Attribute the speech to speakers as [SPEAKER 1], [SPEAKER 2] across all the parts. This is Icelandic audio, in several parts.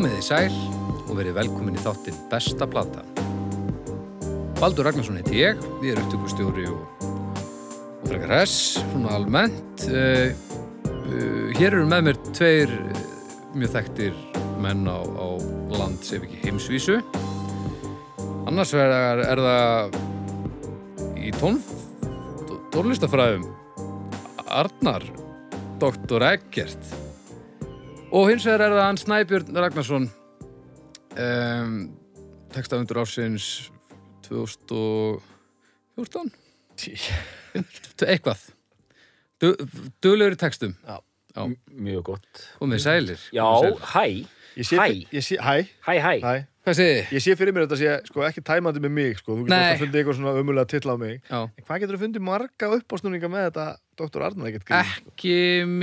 [SPEAKER 1] Komið þið sæl og verið velkomin í þáttinn Besta Plata. Baldur Ragnarsson heiti ég, ég er upptökustjóri og, og frekar hess, svona almennt. Uh, uh, hér eru með mér tveir uh, mjög þekktir menn á, á land sem ekki heimsvísu. Annars vegar er það í tón, tónlistafræðum Arnar, Dr. Eggert og hins vegar er það hann Snæbjörn Ragnarsson um, textafundur ársins 2014 eitthvað duglegur í textum
[SPEAKER 2] Já.
[SPEAKER 1] Já.
[SPEAKER 3] Mjög gott.
[SPEAKER 1] með sælir
[SPEAKER 3] Já,
[SPEAKER 1] Komið sælir.
[SPEAKER 3] hæ,
[SPEAKER 2] Ég sé,
[SPEAKER 3] Hæ.
[SPEAKER 2] ég sé, hæ,
[SPEAKER 3] hæ, hæ.
[SPEAKER 2] hæ.
[SPEAKER 1] hvað segið þið?
[SPEAKER 2] Ég sé fyrir mér þetta sé sko, ekki tæmandi með mig sko. Þú getur alltaf fundið eitthvað svona umulega titla á mig
[SPEAKER 1] Já.
[SPEAKER 2] En hvað getur þú fundið marga uppásnúninga með þetta Dr. Arnar ekkert grín?
[SPEAKER 1] ekki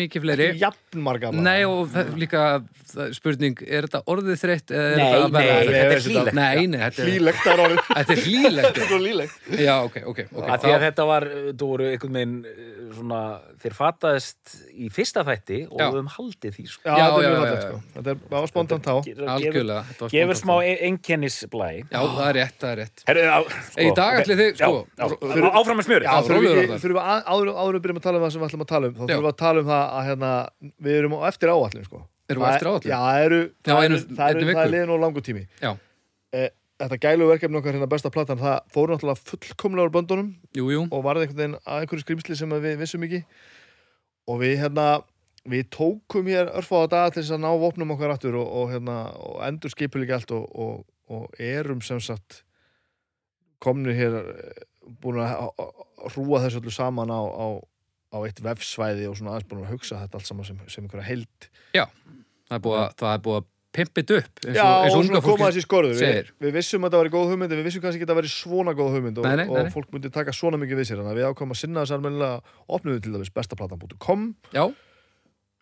[SPEAKER 1] mikið fleiri
[SPEAKER 2] Ekki jafn marga bara.
[SPEAKER 1] Nei og það, líka það, spurning, er þetta orðið þreytt eða er
[SPEAKER 3] Nei,
[SPEAKER 1] þetta að
[SPEAKER 3] nei,
[SPEAKER 1] verða
[SPEAKER 3] þetta er hlýlegt.
[SPEAKER 1] Nei, nei, þetta er,
[SPEAKER 2] Hlýlegt það er orðið
[SPEAKER 1] þetta er hlýlegt
[SPEAKER 2] Þetta er svo hlýlegt
[SPEAKER 1] Já, ok, ok, ok
[SPEAKER 3] Að því að þetta var, þú voru einhvern veginn svona, þeir fattaðist í fyrsta þætti og
[SPEAKER 1] Já.
[SPEAKER 3] við höfum haldið því sko.
[SPEAKER 2] Já,
[SPEAKER 1] Já, já, já, já.
[SPEAKER 2] sko Þetta er bara spontant þá
[SPEAKER 3] Gefur-
[SPEAKER 1] Algjörlega, þetta var
[SPEAKER 3] Gefur
[SPEAKER 1] spontant.
[SPEAKER 3] smá einkennisblæ.
[SPEAKER 1] Já, það er rétt, það er rétt
[SPEAKER 3] Herru, á, sko,
[SPEAKER 1] Í dag
[SPEAKER 3] ok.
[SPEAKER 1] ætlið þið, sko,
[SPEAKER 3] áfram með smjöri.
[SPEAKER 2] Já, þurfum við, að, áður, áður við byrjum að tala um það sem við ætlum að tala um þá þurfum við að tala um það að hérna, við erum á eftir áallum sko.
[SPEAKER 1] Erum við eftir áætlun?
[SPEAKER 2] Já, það eru, það, er liðin og langur tími
[SPEAKER 1] Já,
[SPEAKER 2] Þetta gælu verkefni okkar hérna besta platan það fóru náttúrulega fullkomlega úr böndunum
[SPEAKER 1] jú, jú.
[SPEAKER 2] og varði einhvern veginn að einhverju skrýmsli sem við vissum ekki. Og við hérna við tókum hér örfáða daga til þess að ná vopnum okkar aftur og, og, hérna, og endur skipul ekki allt og, og, og erum sem sagt komnir hér eh, búin að hrúa þessu öllu saman á, á, á eitt vefsvæði og svona aðeins búin að hugsa þetta allt saman sem, sem einhverja
[SPEAKER 1] er búið að, það er búið að pimpið upp eins
[SPEAKER 2] Já,
[SPEAKER 1] og, eins
[SPEAKER 2] og
[SPEAKER 1] og unga
[SPEAKER 2] koma
[SPEAKER 1] fólki
[SPEAKER 2] þessi skorður. Við, við vissum að það væri góð hugmynd við vissum kannski ekki að það væri svona góð hugmynd. Og,
[SPEAKER 1] Nei, nei, nei, nei.
[SPEAKER 2] og fólk myndi taka svona mikið við sér. Þannig að við ákvæmum að sinna þess almennilega opnum við til dæmis bestaplatan.com
[SPEAKER 1] Já,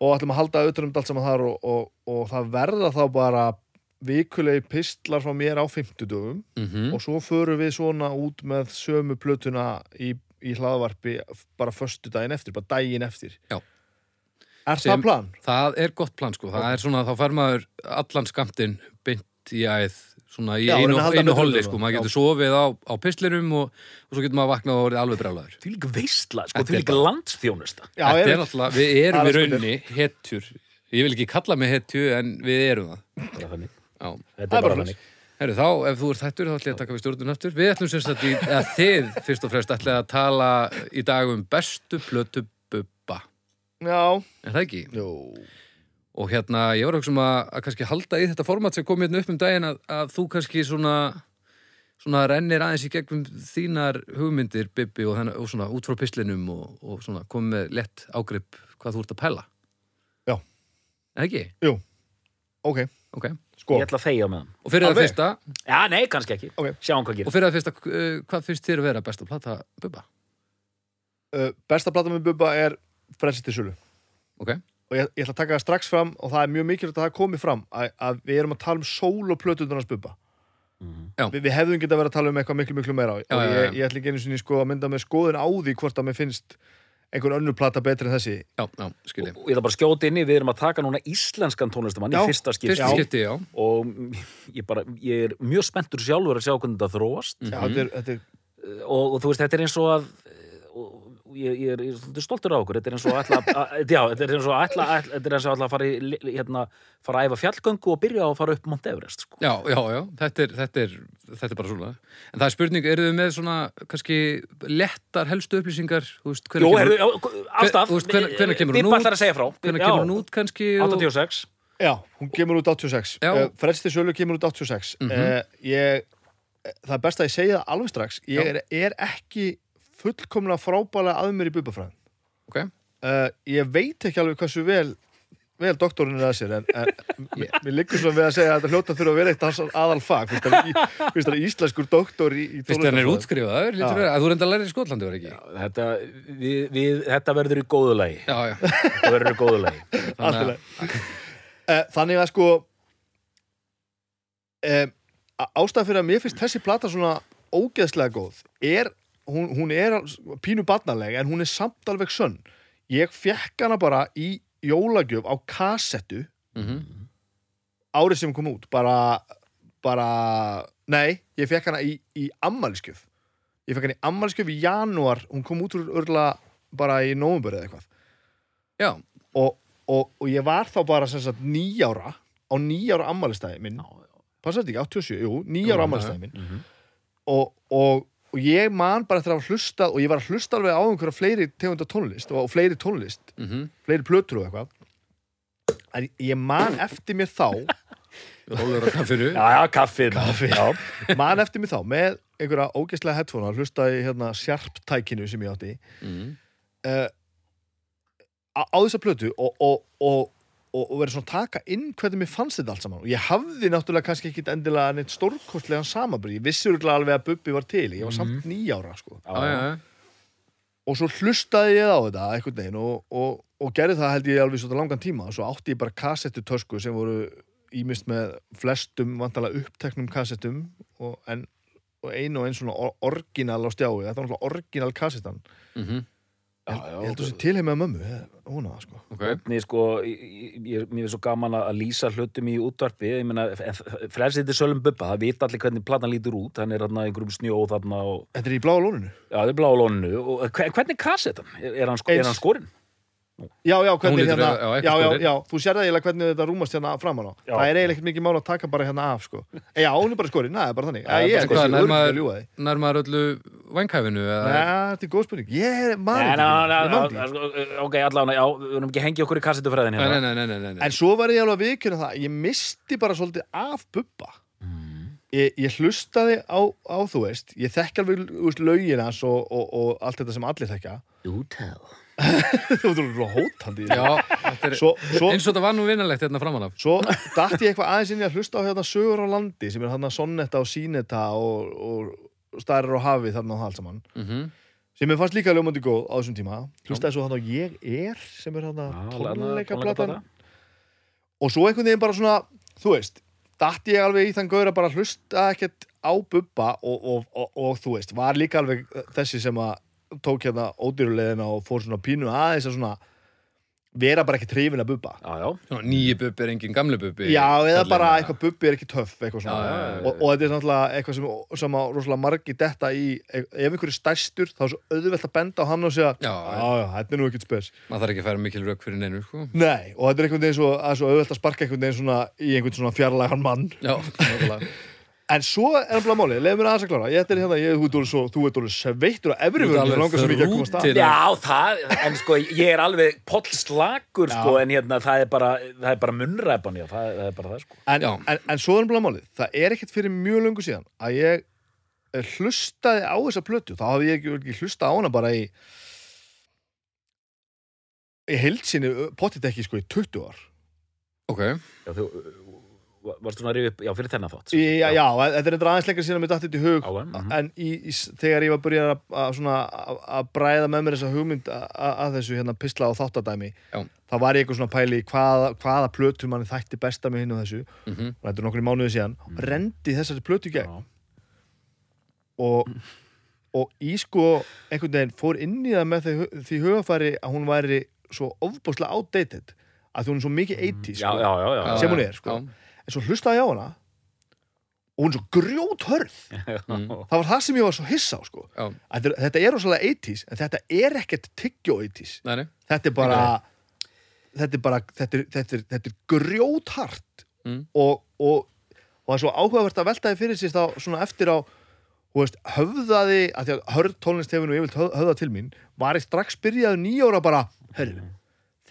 [SPEAKER 2] og ætlum að halda auðvitað um allt saman þar og, og, og það verða þá bara vikulegi pistlar frá mér á 50 dögum
[SPEAKER 1] mhm.
[SPEAKER 2] og svo förum við svona út með sömu plötuna í, í hlaðvarpi bara föstu daginn eftir, bara daginn eftir.
[SPEAKER 1] Já.
[SPEAKER 2] Er
[SPEAKER 1] Sem-
[SPEAKER 2] það plan?
[SPEAKER 1] Það er gott plan sko, það er svona, þá fær maður allan skamtinn bynt í æð svona í
[SPEAKER 2] Já,
[SPEAKER 1] einu,
[SPEAKER 2] að
[SPEAKER 1] einu
[SPEAKER 2] hlutunum.
[SPEAKER 1] sko, maður getur sofið á, á pistlirum og, og svo getur maður vaknað og orðið alveg brjálæður
[SPEAKER 3] Því líka veistla, sko, því
[SPEAKER 1] er
[SPEAKER 3] líka landsþjónusta.
[SPEAKER 2] Já,
[SPEAKER 1] Þetta
[SPEAKER 2] er,
[SPEAKER 1] er náttúrulega, við erum í
[SPEAKER 2] Aðeins
[SPEAKER 1] rauninni hetjur, ég vil ekki kalla mig hetju en við erum það
[SPEAKER 3] Bara þannig.
[SPEAKER 1] Já.
[SPEAKER 3] Þetta
[SPEAKER 2] Það er
[SPEAKER 3] er bara þannig.
[SPEAKER 1] Herru, þá, ef þú ert hættur, þá ætlum ég að taka við stjórnum aftur. Við ætlum sem sagt í, eða þið, fyrst og fremst, ætlum að tala í dag um bestu plötu.
[SPEAKER 2] Já,
[SPEAKER 1] Er það ekki?
[SPEAKER 2] jú
[SPEAKER 1] Og hérna, ég var að hugsa um að, að kannski halda í þetta format sem kom hérna upp um daginn að, að þú kannski svona, svona rennir aðeins í gegnum þínar hugmyndir, Bibbi, og, þennan, og svona út frá pislinum og, og svona komið með lett ágrip hvað þú ert að pæla.
[SPEAKER 2] Já.
[SPEAKER 1] Er það ekki?
[SPEAKER 2] Ok,
[SPEAKER 1] Ok.
[SPEAKER 2] sko
[SPEAKER 3] Ég ætla að þegja með hann.
[SPEAKER 1] Og fyrir það
[SPEAKER 2] Alveg?
[SPEAKER 1] fyrsta,
[SPEAKER 3] Já, nei, kannski ekki.
[SPEAKER 2] Ok.
[SPEAKER 3] Sjáum hvað
[SPEAKER 1] og
[SPEAKER 3] gerir.
[SPEAKER 1] fyrir það fyrsta, uh, hvað finnst þér að vera besta plata Bubba?
[SPEAKER 2] uh, Besta platan með Bubba er Frelsi til sölu
[SPEAKER 1] Ok.
[SPEAKER 2] og ég, ég ætla að taka það strax fram og það er mjög mikilvægt að það komi fram að, að við erum að tala um sól og plötundunars Bubba
[SPEAKER 1] Já.
[SPEAKER 2] Vi, við hefðum getað verið að tala um eitthvað miklu miklu meira á
[SPEAKER 1] Já,
[SPEAKER 2] og
[SPEAKER 1] já,
[SPEAKER 2] ég,
[SPEAKER 1] já.
[SPEAKER 2] ég ætla ekki einu sinni sko að mynda með skoðun á því hvort að mér finnst einhver önnur plata betri en þessi
[SPEAKER 1] Já, já, skilji.
[SPEAKER 3] Og ég ætla bara að skjóta inn í, við erum að taka núna íslenskan tónlistamann
[SPEAKER 2] Já,
[SPEAKER 3] í fyrsta skipti.
[SPEAKER 1] Fyrsta
[SPEAKER 2] Já.
[SPEAKER 1] skipti, já.
[SPEAKER 3] Og ég, bara, ég er mjög spenntur sjálfur að sjá hvernig þetta þróast.
[SPEAKER 2] Já, þetta er, þetta er,
[SPEAKER 3] og, og þú veist, þetta er eins og að og, og ég, ég er, ég er svolítið stoltur á okkur þetta er eins og ætla, að, já, þetta er eins og að ætla, að, þetta er eins og að ætla að fara, í, hérna, fara að æfa fjallgöngu og byrja á að fara upp Mount Everest sko.
[SPEAKER 1] Já, já, já, þetta er, þetta er, þetta er bara svona. En það er spurning, eru þið með svona, kannski, lettar helstu upplýsingar, þú veist,
[SPEAKER 3] afstaf
[SPEAKER 1] þú veist, hvenær- hvenær kemur hún út?
[SPEAKER 3] ætlar að segja frá
[SPEAKER 1] hvenær
[SPEAKER 3] Já,
[SPEAKER 1] kemur hún út, kannski? og-
[SPEAKER 3] 86
[SPEAKER 2] já, hún kemur út 86
[SPEAKER 1] Já.
[SPEAKER 2] uh, Frelsi til sölu kemur út 86
[SPEAKER 1] Mhm.
[SPEAKER 2] uh, ég, það er best að ég segja það alveg strax ég er, er ekki fullkomlega frábælega að mér í Bubba
[SPEAKER 1] Ok,
[SPEAKER 2] uh, ég veit ekki alveg hversu vel vel doktorinn er að sér en, en mér mér liggur svona við að segja að þetta hljóta þurfa að vera eitt aðal fag finnst það íslenskur doktor í, í
[SPEAKER 1] fyrst hann er útskrifaður,
[SPEAKER 2] Já.
[SPEAKER 1] að þú reynda að læra í Skotlandi, var ekki?
[SPEAKER 3] þetta, við, við, þetta verður í góðu lagi.
[SPEAKER 1] Já, já,
[SPEAKER 3] Þetta verður í góðu lagi.
[SPEAKER 1] Þannig að.
[SPEAKER 2] Eh, þannig að sko um, ástæð fyrir að mér finnst þessi plata svona ógeðslega góð er, hún, hún er pínu barnaleg en hún er samt alveg sönn. Ég fekk hana bara í jólagjöf á kassettu
[SPEAKER 1] mhm,
[SPEAKER 2] árið sem kom út. Bara, bara nei, ég fekk hana í, í ammæliskjöf ég fekk hana í ammæliskjöf í janúar. Hún kom út úr örla bara í nóvumber eða eitthvað.
[SPEAKER 1] Já,
[SPEAKER 2] og, og, og ég var þá bara sagt nýjára á nýjára ammælistæði minn. Passaði ekki, 87, jú, nýjára
[SPEAKER 1] já.
[SPEAKER 2] ammælistæði minn.
[SPEAKER 3] Mhm.
[SPEAKER 2] og, og, og ég man bara eftir að hafa hlustað og ég var að hlusta alveg á einhverja fleiri tegunda tónlist og, fleiri tónlist
[SPEAKER 1] mhm.
[SPEAKER 2] fleiri plötur og eitthvað en ég man eftir mér þá
[SPEAKER 1] Rólur á kaffinu.
[SPEAKER 3] Já, já, kaffið.
[SPEAKER 2] Kaffi.
[SPEAKER 3] Já,
[SPEAKER 2] man eftir mér þá með einhverja ógeðslega headphone að hlusta í hérna sjarptækinu sem ég átti.
[SPEAKER 1] Mm.
[SPEAKER 2] uh, á, á þessa plötu og, og, og, og, og verið svona að taka inn hvernig mér fannst þetta allt saman. Og ég hafði náttúrulega kannski ekkit endilega neitt stórkostlegan samanbyrð, ég vissi örugglega alveg að Bubbi var til, ég var samt nýjára sko.
[SPEAKER 1] Já, já, já.
[SPEAKER 2] og svo hlustaði ég á þetta einhvern veginn og, og, og gerði það held ég alveg svona langan tíma. Og svo átti ég bara kassettu tösku sem voru ímist með flestum vantalega uppteknum kassettum og, en, og einn svona or- orginal á stjái, þetta var náttúrulega orginal kassettan.
[SPEAKER 1] Mhm,
[SPEAKER 3] já,
[SPEAKER 2] ég, ég held að þessi tilheim með mömmu hún að það sko
[SPEAKER 1] Ok,
[SPEAKER 3] Nei, sko, ég, ég, mér er svo gaman að lýsa hlutum í útvarpi, ég meina frelsið þetta sölum bubba, það vita allir hvernig platan lítur út, hann er hann einhverjum snjó þarna og,
[SPEAKER 2] Þetta er í bláa lóninu
[SPEAKER 3] já, það er blá á lóninu og hver- hvernig kassetan? Er, er hann, sko,
[SPEAKER 2] Eins.
[SPEAKER 3] er hann skorinn?
[SPEAKER 2] Já, já, hvernig
[SPEAKER 1] lítur
[SPEAKER 2] hérna
[SPEAKER 1] að- já,
[SPEAKER 2] já, já, já, þú sér það eiginlega hvernig þetta rúmast hérna framan á.
[SPEAKER 3] Já.
[SPEAKER 2] Það er eiginlega ekkert mikið mál að taka bara hérna af sko. E, Já, hún er bara skorinn, það er bara þannig.
[SPEAKER 3] Já,
[SPEAKER 2] Ég er
[SPEAKER 1] Nær
[SPEAKER 2] örgulega
[SPEAKER 1] maður-
[SPEAKER 2] að ljúga því.
[SPEAKER 1] nær maður öllu vængkæfinu eða?
[SPEAKER 2] Nei, þetta er góð spurning. Ég er maður
[SPEAKER 3] ná, ok, allavega, já, við erum ekki að hengja okkur í kassetufræðin
[SPEAKER 1] Nei, nei,
[SPEAKER 3] hérna.
[SPEAKER 2] En svo var ég alveg að viðkjöna það Ég misti bara svolítið af bubba. Ég, ég hlustaði á, á þú veist Ég þekki alveg þú veist, lögin hans og, og, og allt þetta sem allir þekka
[SPEAKER 3] Do tell.
[SPEAKER 2] Þú veist, þú erum hótandi þessu.
[SPEAKER 1] Er
[SPEAKER 2] Svo, svo,
[SPEAKER 1] eins og þetta var nú vinnalegt hérna framan af.
[SPEAKER 2] Svo datt ég eitthvað aðeins inn í að hlusta á hérna sögur á landi sem er hérna sonnetta og sínetta og, og stærar á hafi þarna allt saman.
[SPEAKER 1] Mm
[SPEAKER 2] sem ég fannst líka ljómandi góð á þessum tíma. Hlustaði svo hann á Ég er sem er hérna tónleika platan og svo einhvern veginn bara svona þú veist, datt ég alveg í þann gaur að bara hlusta ekkert á bubba og, og, og þú veist, var líka alveg þessi sem að tók hérna ódýrulegina og fór svona pínu aðeins að svona vera bara ekki trefin að bubba.
[SPEAKER 1] Nýji bubbi er engin gamli bubbi
[SPEAKER 2] Já, eða
[SPEAKER 1] Kallar
[SPEAKER 2] bara eitthvað bubbi er ekki töff eitthvað svona.
[SPEAKER 1] Já, já, já, já.
[SPEAKER 2] Og, og þetta er náttúrulega eitthvað sem, sem rosalega margi detta í. Ef ef einhver er stærstur þá er svo auðvelt að benda á hann og segja
[SPEAKER 1] Já,
[SPEAKER 2] já, þetta er nú ekkert spes.
[SPEAKER 1] Maður þarf ekki að færa mikil rauk fyrir neinu sko.
[SPEAKER 2] Nei, og þetta er einhvern veginn svo, að svo auðvelt að sparka einhvern veginn svona í einhvern svona fjarlægan mann.
[SPEAKER 1] Já, nákvæmlega
[SPEAKER 2] En svo er hann bara máli, leiður mér aðeins að klára. Ég er hérna, ég, þú ert orðið svo, þú ert orðið sveittur og efri
[SPEAKER 1] Þú alveg
[SPEAKER 2] langar svo mikið að koma að stað
[SPEAKER 1] þrútinn.
[SPEAKER 3] Já, það, en sko, ég er alveg pollslagur, sko, en hérna, það er bara, það er bara munnræpan, já, það, það er bara það, sko.
[SPEAKER 2] en, en, en svo er hann bara máli Það er ekkert fyrir mjög löngu síðan að ég eh, hlustaði á þessa plötu. Þá hafði ég ekki, ekki hlustað á hana bara í í heilsinni pottit ekki sko í 20 ár.
[SPEAKER 1] Ok,
[SPEAKER 3] Já, þú, varstu svona að rifja upp, já, fyrir þennan þátt.
[SPEAKER 2] í, já, já, þetta er eitthvað aðeins lengra síðan að mér dætti í hug
[SPEAKER 3] Já, mhm.
[SPEAKER 2] en í, í, þegar ég var að, að, svona, að, að bræða með mér þessa hugmynd að, að þessu hérna pisla og þáttadæmi
[SPEAKER 1] Já.
[SPEAKER 2] þá var ég eitthvað svona að pæli í hvaða, plötu manni þætti besta með hinn og þessu
[SPEAKER 1] mhm,
[SPEAKER 2] og þetta er nokkur í mánuði síðan og rendi þessari plötu gegn
[SPEAKER 3] Já.
[SPEAKER 2] og, og í sko einhvern veginn fór inn í það með því, því hugafæri að hún væri svo ofbúslega outdated að hún er svo mikið 80
[SPEAKER 3] Já,
[SPEAKER 2] sko,
[SPEAKER 3] já, já, já.
[SPEAKER 2] Sem hún er, sko. En svo hlustaði ég á hana og hún er svo grjót hörð
[SPEAKER 3] Mm.
[SPEAKER 2] það var það sem ég var svo hissa á sko. Þetta, er- þetta er rosalega 80s en þetta er ekkert tyggjó 80s
[SPEAKER 1] nei, nei.
[SPEAKER 2] Þetta er bara þetta er bara þetta er, þetta er, þetta er grjóthart.
[SPEAKER 1] Mm.
[SPEAKER 2] og, og, og það er svo áhugavert að velta því fyrir sér þá svona eftir á þú veist, höfðaði, að því að hörð tónlist hefur nú yfirlt höf- höfðað til mín var ég strax byrjaði nýjóra bara hörðu,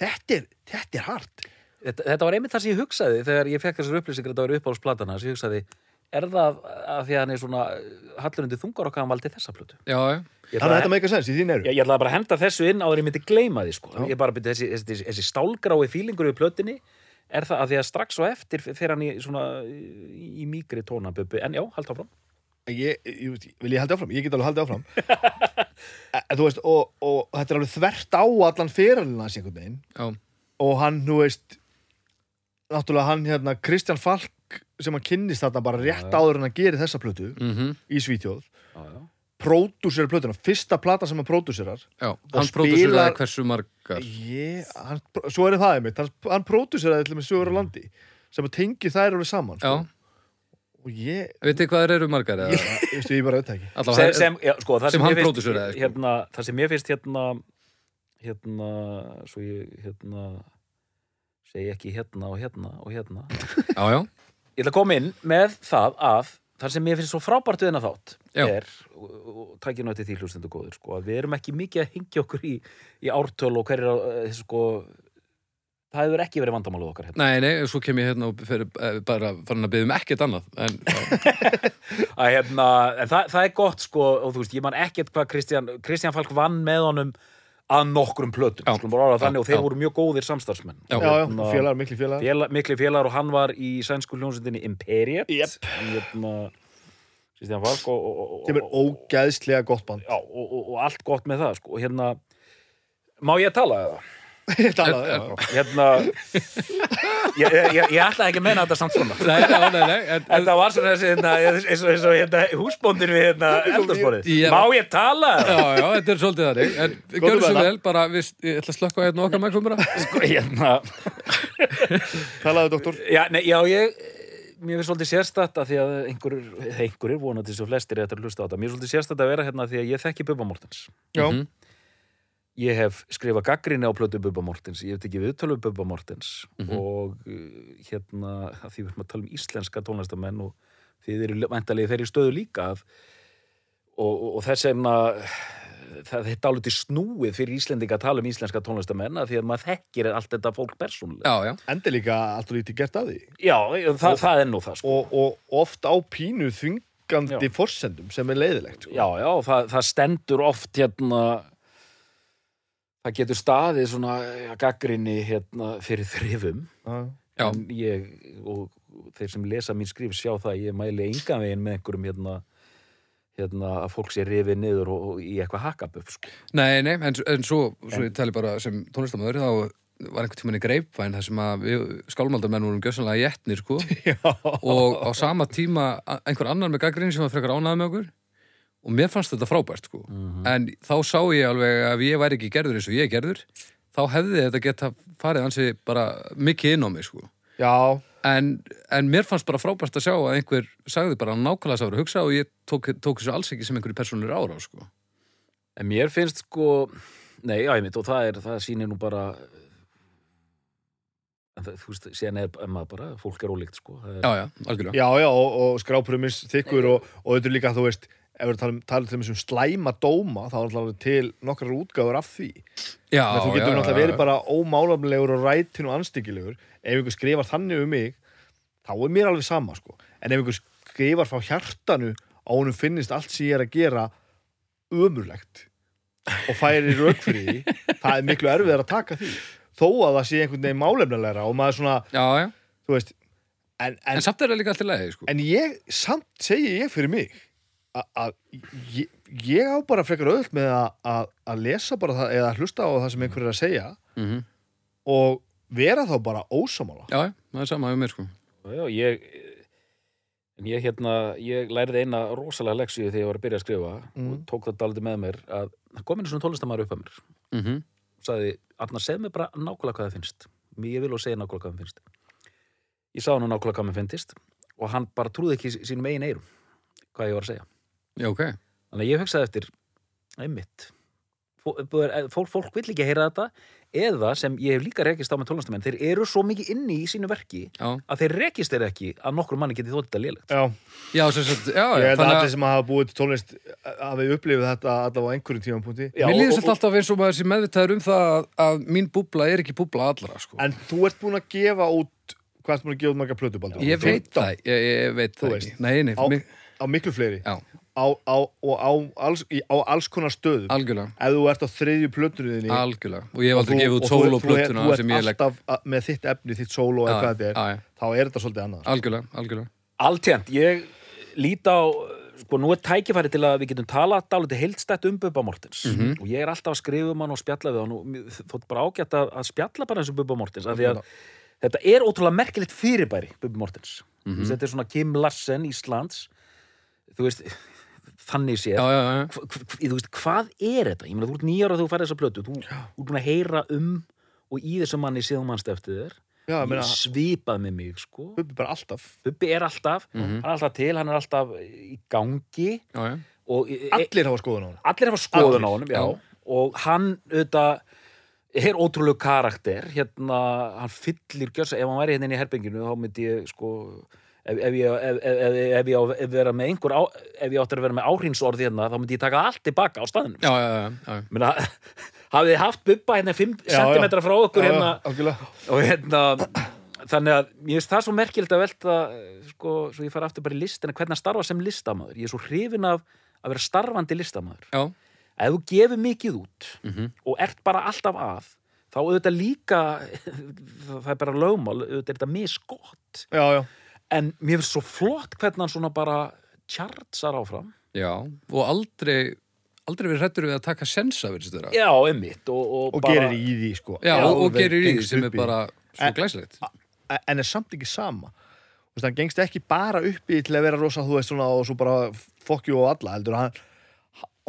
[SPEAKER 2] þetta er, þetta er hart
[SPEAKER 3] Þetta, þetta var einmitt það sem ég hugsaði þegar ég fekk þessar upplýsingar að þetta var uppáhaldsplatana sem ég hugsaði, er það að því að hann er svona hallurundi þungar okkar hann valdi þessa plötu?
[SPEAKER 1] Já,
[SPEAKER 2] þannig að þetta meika sens í þín eru.
[SPEAKER 3] Ég, ég ætla bara að henda þessu inn áður en ég myndi gleyma því sko. ég bara byrja þessi, þessi, þessi stálgrái fílingur við plötunni er það að því að strax og eftir fer hann í svona í, í mýgri tónaböbu, en já, hald áfram.
[SPEAKER 2] Ég, ég, vil ég haldi áfram, ég get alveg haldið áfram. En, þú veist, og, og þetta er alveg þvert á allan fyrirlina hans einhvern veginn.
[SPEAKER 1] Já,
[SPEAKER 2] og hann, þú veist náttúrulega hann hérna Kristján Falk sem hann kynnist þarna bara rétt
[SPEAKER 3] Já, já.
[SPEAKER 2] áður en að gera þessa plötu
[SPEAKER 1] mhm,
[SPEAKER 2] í Svíþjóð,
[SPEAKER 3] já, já.
[SPEAKER 2] pródúsera plötuna fyrsta plata sem hann pródúserar
[SPEAKER 1] já Hann próduseraði hversu margar
[SPEAKER 2] ég, hann, svo er það einmitt hann, hann pródúseraði til með sögur á landi sem að tengi þær alveg saman
[SPEAKER 1] Já,
[SPEAKER 2] sko. og ég,
[SPEAKER 1] veitir hvað þeir eru margar eða?
[SPEAKER 2] ég, veistu, ég bara veit það ekki
[SPEAKER 1] Allavega,
[SPEAKER 3] sem, sem, já, sko,
[SPEAKER 1] sem
[SPEAKER 3] sem,
[SPEAKER 1] hann pródúseraði, sko.
[SPEAKER 3] hérna, það sem ég finnst hérna hérna svo ég hérna segi ekki hérna og hérna og hérna
[SPEAKER 1] já, já,
[SPEAKER 3] ég ætla að koma inn með það að það sem ég finnst svo frábært við hennar þátt
[SPEAKER 1] Já.
[SPEAKER 3] er, og, og takk ég nú eftir því hlustendur góður, sko, að við erum ekki mikið að hengja okkur í, í ártöl og hverjir á, eh, sko það hefur ekki verið vandamálið okkar hérna.
[SPEAKER 1] nei, nei, svo kem ég hérna og fyrir, eh, bara farin að byggja um ekkert annað en,
[SPEAKER 3] að hérna, en það, það er gott sko, og þú veist, ég man ekkert hvað Kristján Kristján Falk vann með honum að nokkrum plötum,
[SPEAKER 1] Já.
[SPEAKER 3] skulum bara orða það þannig og þeir
[SPEAKER 1] já.
[SPEAKER 3] voru mjög góðir samstarfsmenn
[SPEAKER 1] Já.
[SPEAKER 2] já, já,
[SPEAKER 3] Hérna,
[SPEAKER 2] félagar, miklu félagar
[SPEAKER 3] félag, mikli félagar og hann var í sænsku hljónsundinni Imperiet. Hann, hérna, Kristján Falk og, og, og,
[SPEAKER 2] sem er ógæðslega gott band
[SPEAKER 3] já, og, og, og allt gott með það sko. hérna, má ég tala eða?
[SPEAKER 2] Já.
[SPEAKER 3] hérna ég, ég, ég, ætlaði ekki að meina þetta samt svona
[SPEAKER 1] nei, nei, nei, nei en,
[SPEAKER 3] Þetta var svona þessi, hérna, eins og, eins og hérna, húsbóndin við hérna, eldursporið.
[SPEAKER 1] Já.
[SPEAKER 3] Má ég tala?
[SPEAKER 1] já, já, þetta er svolítið þannig en gjörðu
[SPEAKER 2] með
[SPEAKER 1] svo vel, bara, við, ég ætla að slökka hérna okkar mækumra
[SPEAKER 3] Sko, hérna,
[SPEAKER 2] Talaðu, doktor
[SPEAKER 3] já, nei, já, ég, mér finnst svolítið sérstætt að því að einhverjur, einhverjur vonandi svo flestir er þetta að hlusta á þetta. Mér finnst svolítið sérstætt að vera hérna því að ég þekki Bubba Mortens.
[SPEAKER 2] Já,
[SPEAKER 1] Mhm.
[SPEAKER 3] Ég hef skrifað gaggrinni á plötu Bubba Mortens, ég hef tekið viðtölu Bubba Mortens
[SPEAKER 1] Mhm.
[SPEAKER 3] og uh, hérna, því við erum að tala um íslenska tónlistamenn og þið eru væntalegi þeirri stöðu líka að, og, og, og þess vegna það þetta álítið snúið fyrir Íslendinga að tala um íslenska tónlistamenn að því að maður þekkir allt þetta fólk persónulega.
[SPEAKER 1] já, já,
[SPEAKER 2] endi líka allt og lítið gert að því
[SPEAKER 3] Já, það, það er nú það sko.
[SPEAKER 2] og, og oft á pínu þvingandi
[SPEAKER 3] Já.
[SPEAKER 2] forsendum sem er leiðilegt sko.
[SPEAKER 3] Já, já, það, það stendur oft hérna það getur staðið svona ja, gaggrinni hérna fyrir þrifum. En ég og þeir sem lesa mín skrif sjá það að ég mæli engan veginn með einhverjum hérna, hérna að fólk sé rifið niður og, og í eitthvað hakkaböf sko.
[SPEAKER 1] nei, nei en, en svo, svo ég tali bara sem tónlistamöður þá var einhvern tímann í greipvæn þar sem að við skálmaldarmenn vorum gjössanlega jætnir sko. Og á sama tíma einhver annar með gaggrinni sem var frekar ánæði með okkur og mér fannst þetta frábært sko. En þá sá ég alveg að ég væri ekki gerður eins og ég er gerður þá hefði þetta geta farið hansi bara mikið inn á mig sko.
[SPEAKER 2] Já,
[SPEAKER 1] en, en mér fannst bara frábært að sjá að einhver sagði bara nákvæmlega sá að hugsa og ég tók, tók þessu alls ekki sem einhverju persónur ára sko.
[SPEAKER 3] En mér finnst sko nei, já, ég mitt, og það er, það sýnir nú bara en það, þú veist, síðan er maður bara fólk er ólíkt sko er,
[SPEAKER 1] já, já, algjörlega.
[SPEAKER 2] Já, já og, og skrápurum þykkur og, og er líka, þú veist ef við talum, talum til þessum slæma dóma þá er alltaf til nokkrar útgáður af því.
[SPEAKER 1] Já,
[SPEAKER 2] Men þú getur náttúrulega verið bara ómálaflegur og rætin og anstíkilegur ef einhver skrifar þannig um mig þá er mér alveg sama sko. En ef einhver skrifar frá hjartanu á honum finnist allt sem ég er að gera ömurlegt og færi rauk fyrir því það er miklu erfiðar að taka því. Þó að það sé einhvern veginn málefnilegra og maður svona,
[SPEAKER 1] já, já.
[SPEAKER 2] þú veist en, en,
[SPEAKER 1] en samt er það líka alltaf leiði sko.
[SPEAKER 2] en ég, samt segi ég fyrir mig að ég, ég á bara frekar öðvöld með að, að, að lesa bara það eða hlusta á það sem einhver er að segja
[SPEAKER 1] mm
[SPEAKER 2] og vera þá bara ósamála
[SPEAKER 1] já, það er sama hjá mér sko.
[SPEAKER 3] Já, ég en ég hérna, ég lærði eina rosalega leksíu þegar ég var að byrja að skrifa
[SPEAKER 2] Mm.
[SPEAKER 3] og tók það daldið með mér að það kom inn svona tónlistamæður upp að mér.
[SPEAKER 1] Mm
[SPEAKER 3] og sagði, Arnar, segð mér bara nákvæmlega hvað það finnst. Ég vil og segja nákvæmlega hvað það finnst. Ég sá hann nákvæmlega hvað mér finnst og hann bara trúði ekki sí- sínum eigin eirum hvað ég var að segja
[SPEAKER 1] já, ok.
[SPEAKER 3] Þannig að ég hugsaði eftir einmitt fólk, fólk, fólk vill ekki heyra þetta eða sem ég hef líka rekist á með tónlistamenn þeir eru svo mikið inni í sínu verki
[SPEAKER 1] já,
[SPEAKER 3] að þeir rekist þeir ekki að nokkrum manni geti þótt þetta lélegt.
[SPEAKER 2] Já,
[SPEAKER 1] já, sem sagt, já,
[SPEAKER 2] ég held að allir sem hafa búið til tónlist hafi upplifið þetta allavega á einhverjum tímapunkti.
[SPEAKER 3] Já,
[SPEAKER 1] Mér líður
[SPEAKER 3] og-
[SPEAKER 1] svolítið alltaf eins og maður sem meðvitaður um það að, að mín búbla er ekki búbla allra sko.
[SPEAKER 2] En þú ert búin að gefa út hvað ert búin að gefa út marga plötubaldur?
[SPEAKER 1] Ég veit það, ég, ég veit það
[SPEAKER 2] veist.
[SPEAKER 1] ekki. Nei, nei,
[SPEAKER 2] Á-
[SPEAKER 1] mig,
[SPEAKER 2] Á miklu fleiri.
[SPEAKER 1] Já,
[SPEAKER 2] á, á, og á alls, í, á alls konar stöðum.
[SPEAKER 1] Algjörlega.
[SPEAKER 2] Ef þú ert á þriðju plötuninni
[SPEAKER 1] Algjörlega, og ég hef aldrei gefið út sólóplötuna
[SPEAKER 2] þú
[SPEAKER 1] sem
[SPEAKER 2] ert alltaf að- með þitt efni, þitt sóló eða hvað þetta er, þá er þetta svolítið annað
[SPEAKER 1] Algjörlega, algjörlega.
[SPEAKER 3] Alltjent, ég lít á sko nú er tækifæri til að við getum talað dálítið heildstætt um Bubba Mortens.
[SPEAKER 1] Mhm.
[SPEAKER 3] og ég er alltaf að skrifa um hann og spjalla við hann og mér þótt bara ágætt að, að spjalla bara eins og Bubba Mortens af því að þetta er ótrúlega merkilegt fyrirbæri Bubba Mortens.
[SPEAKER 1] Mhm.
[SPEAKER 3] þetta er svona Kim Larsen Íslands. Þú veist, þannig séð. Hvað er þetta? Ég meina, þú ert nýjára þegar þú færði þessa plötu. Þú, ert búin að heyra um og í þessum manni síðan mannst eftir þér.
[SPEAKER 2] Já, meina,
[SPEAKER 3] svipað með mig sko.
[SPEAKER 2] Bubbi bara alltaf.
[SPEAKER 3] Bubbi er alltaf,
[SPEAKER 1] Mhm.
[SPEAKER 3] hann er alltaf til hann er alltaf í gangi.
[SPEAKER 1] Já, já.
[SPEAKER 3] og e,
[SPEAKER 2] Allir hafa skoðun á hann
[SPEAKER 3] allir hafa skoðun á já. og hann auðvitað er ótrúlega karakter. Hérna, hann fyllir gjörs ef hann væri hérna inn í herbenginu þá myndi ég sko ef, ef, ég, ef, ef, ég vera með einhver á, ef ég átti að vera með áhrínsorð hérna þá myndi ég taka allt tilbaka á staðinu
[SPEAKER 1] Já, já, já, já.
[SPEAKER 3] Menna, hafið þið haft bubba hérna 5
[SPEAKER 2] Já, já.
[SPEAKER 3] cm frá okkur hérna? og hérna þannig að mér finnst það svo merkilegt að velta sko, svo ég fara aftur bara í listina hvernig að starfa sem listamaður, ég er svo hrifin af að vera starfandi listamaður.
[SPEAKER 1] Já,
[SPEAKER 3] ef þú gefur mikið út
[SPEAKER 1] Mhm.
[SPEAKER 3] og ert bara alltaf að þá auðvitað líka það er bara lögmál, auðvitað er þetta misgott.
[SPEAKER 2] Já, já,
[SPEAKER 3] en mér finnst svo flott hvernig hann svona bara tjartsar áfram
[SPEAKER 1] já. Og aldrei, aldrei verið hrættur við að taka sensa,
[SPEAKER 3] já, einmitt og, og,
[SPEAKER 2] og
[SPEAKER 3] bara,
[SPEAKER 2] gerir í því sko
[SPEAKER 1] Já, og, og
[SPEAKER 2] alveg
[SPEAKER 1] gerir í því sem
[SPEAKER 2] upp
[SPEAKER 1] er
[SPEAKER 2] í.
[SPEAKER 1] bara svo glæsilegt.
[SPEAKER 2] en er samt ekki sama Þú veist, hann gengst ekki bara uppi til að vera rosa, þú veist, svona, og svo bara fokkju og alla, heldur hann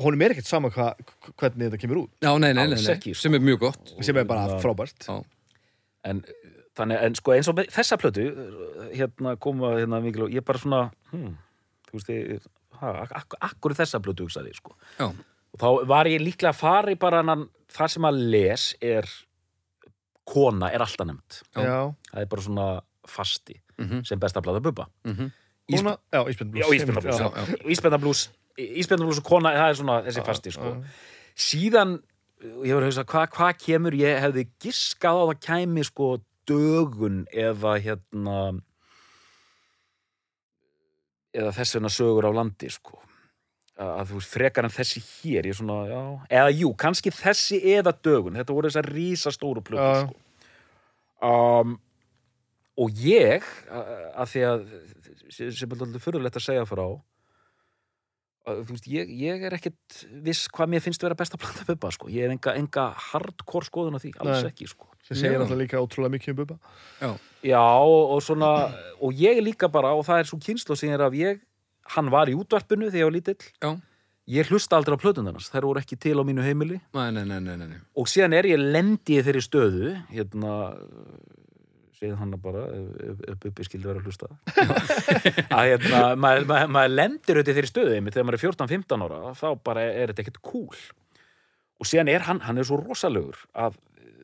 [SPEAKER 2] honum er ekkert sama hva, hvernig þetta kemur út
[SPEAKER 1] Já, nei, nei, nei, nei.
[SPEAKER 3] sko.
[SPEAKER 1] sem er mjög gott.
[SPEAKER 2] sem er bara
[SPEAKER 3] Já.
[SPEAKER 2] frábært
[SPEAKER 1] Já.
[SPEAKER 3] en, þannig, en sko eins og þessa plötu hérna koma hérna mikil og ég bara svona hmm, þú veist ég ha, ak akkur er þessa plötu hugsaði ég, sko.
[SPEAKER 1] Já,
[SPEAKER 3] og þá var ég líklega að fara í bara hann, það sem að les er kona er alltaf nefnd
[SPEAKER 1] Já.
[SPEAKER 3] Það er bara svona fasti
[SPEAKER 1] Mhm.
[SPEAKER 3] sem besta blada bubba
[SPEAKER 1] mhm.
[SPEAKER 2] Kona, já, Ísbjörn
[SPEAKER 3] Já,
[SPEAKER 1] Já,
[SPEAKER 3] já.
[SPEAKER 1] já.
[SPEAKER 3] Og Ísbjarnarblús Ísbjarnarblús og kona, það er svona þessi fasti sko. síðan ég var að hugsa, hvað hva kemur ég hefði giskað á að það kæmi sko dögun eða hérna eða þess vegna sögur á landi sko að þú veist, frekar en þessi hér ég svona, já, eða jú, kannski þessi eða dögun, þetta voru þessar rísastóru plötur
[SPEAKER 2] Já.
[SPEAKER 3] sko um, og ég að því að sem er alltaf fyrirlegt að segja frá þú veist, ég, ég er ekkit viss hvað mér finnst vera best að planta bubba sko. ég er enga, enga hardcore skoðun á því alls
[SPEAKER 2] Nei.
[SPEAKER 3] ekki sko.
[SPEAKER 2] sem segir
[SPEAKER 1] Já.
[SPEAKER 2] alltaf líka ótrúlega mikið um Bubba
[SPEAKER 3] já og, og svona og ég er líka bara, og það er svo kynslu sem er af ég, hann var í útvarpinu þegar ég var lítill
[SPEAKER 1] Já.
[SPEAKER 3] ég hlusta aldrei á plötundarnas, þær voru ekki til á mínu heimili
[SPEAKER 1] Nei, nei, nei, nei, nei,
[SPEAKER 3] og síðan er ég lendi í þeirri stöðu hérna segið hann bara ef, ef, ef Bubbi skildi vera að hlusta að hérna, maður, maður, maður lendir auðvitað í þeirri stöðu einmitt þegar maður er 14-15 ára þá bara er þetta ekkert cool og síðan er hann, hann er svo rosalegur að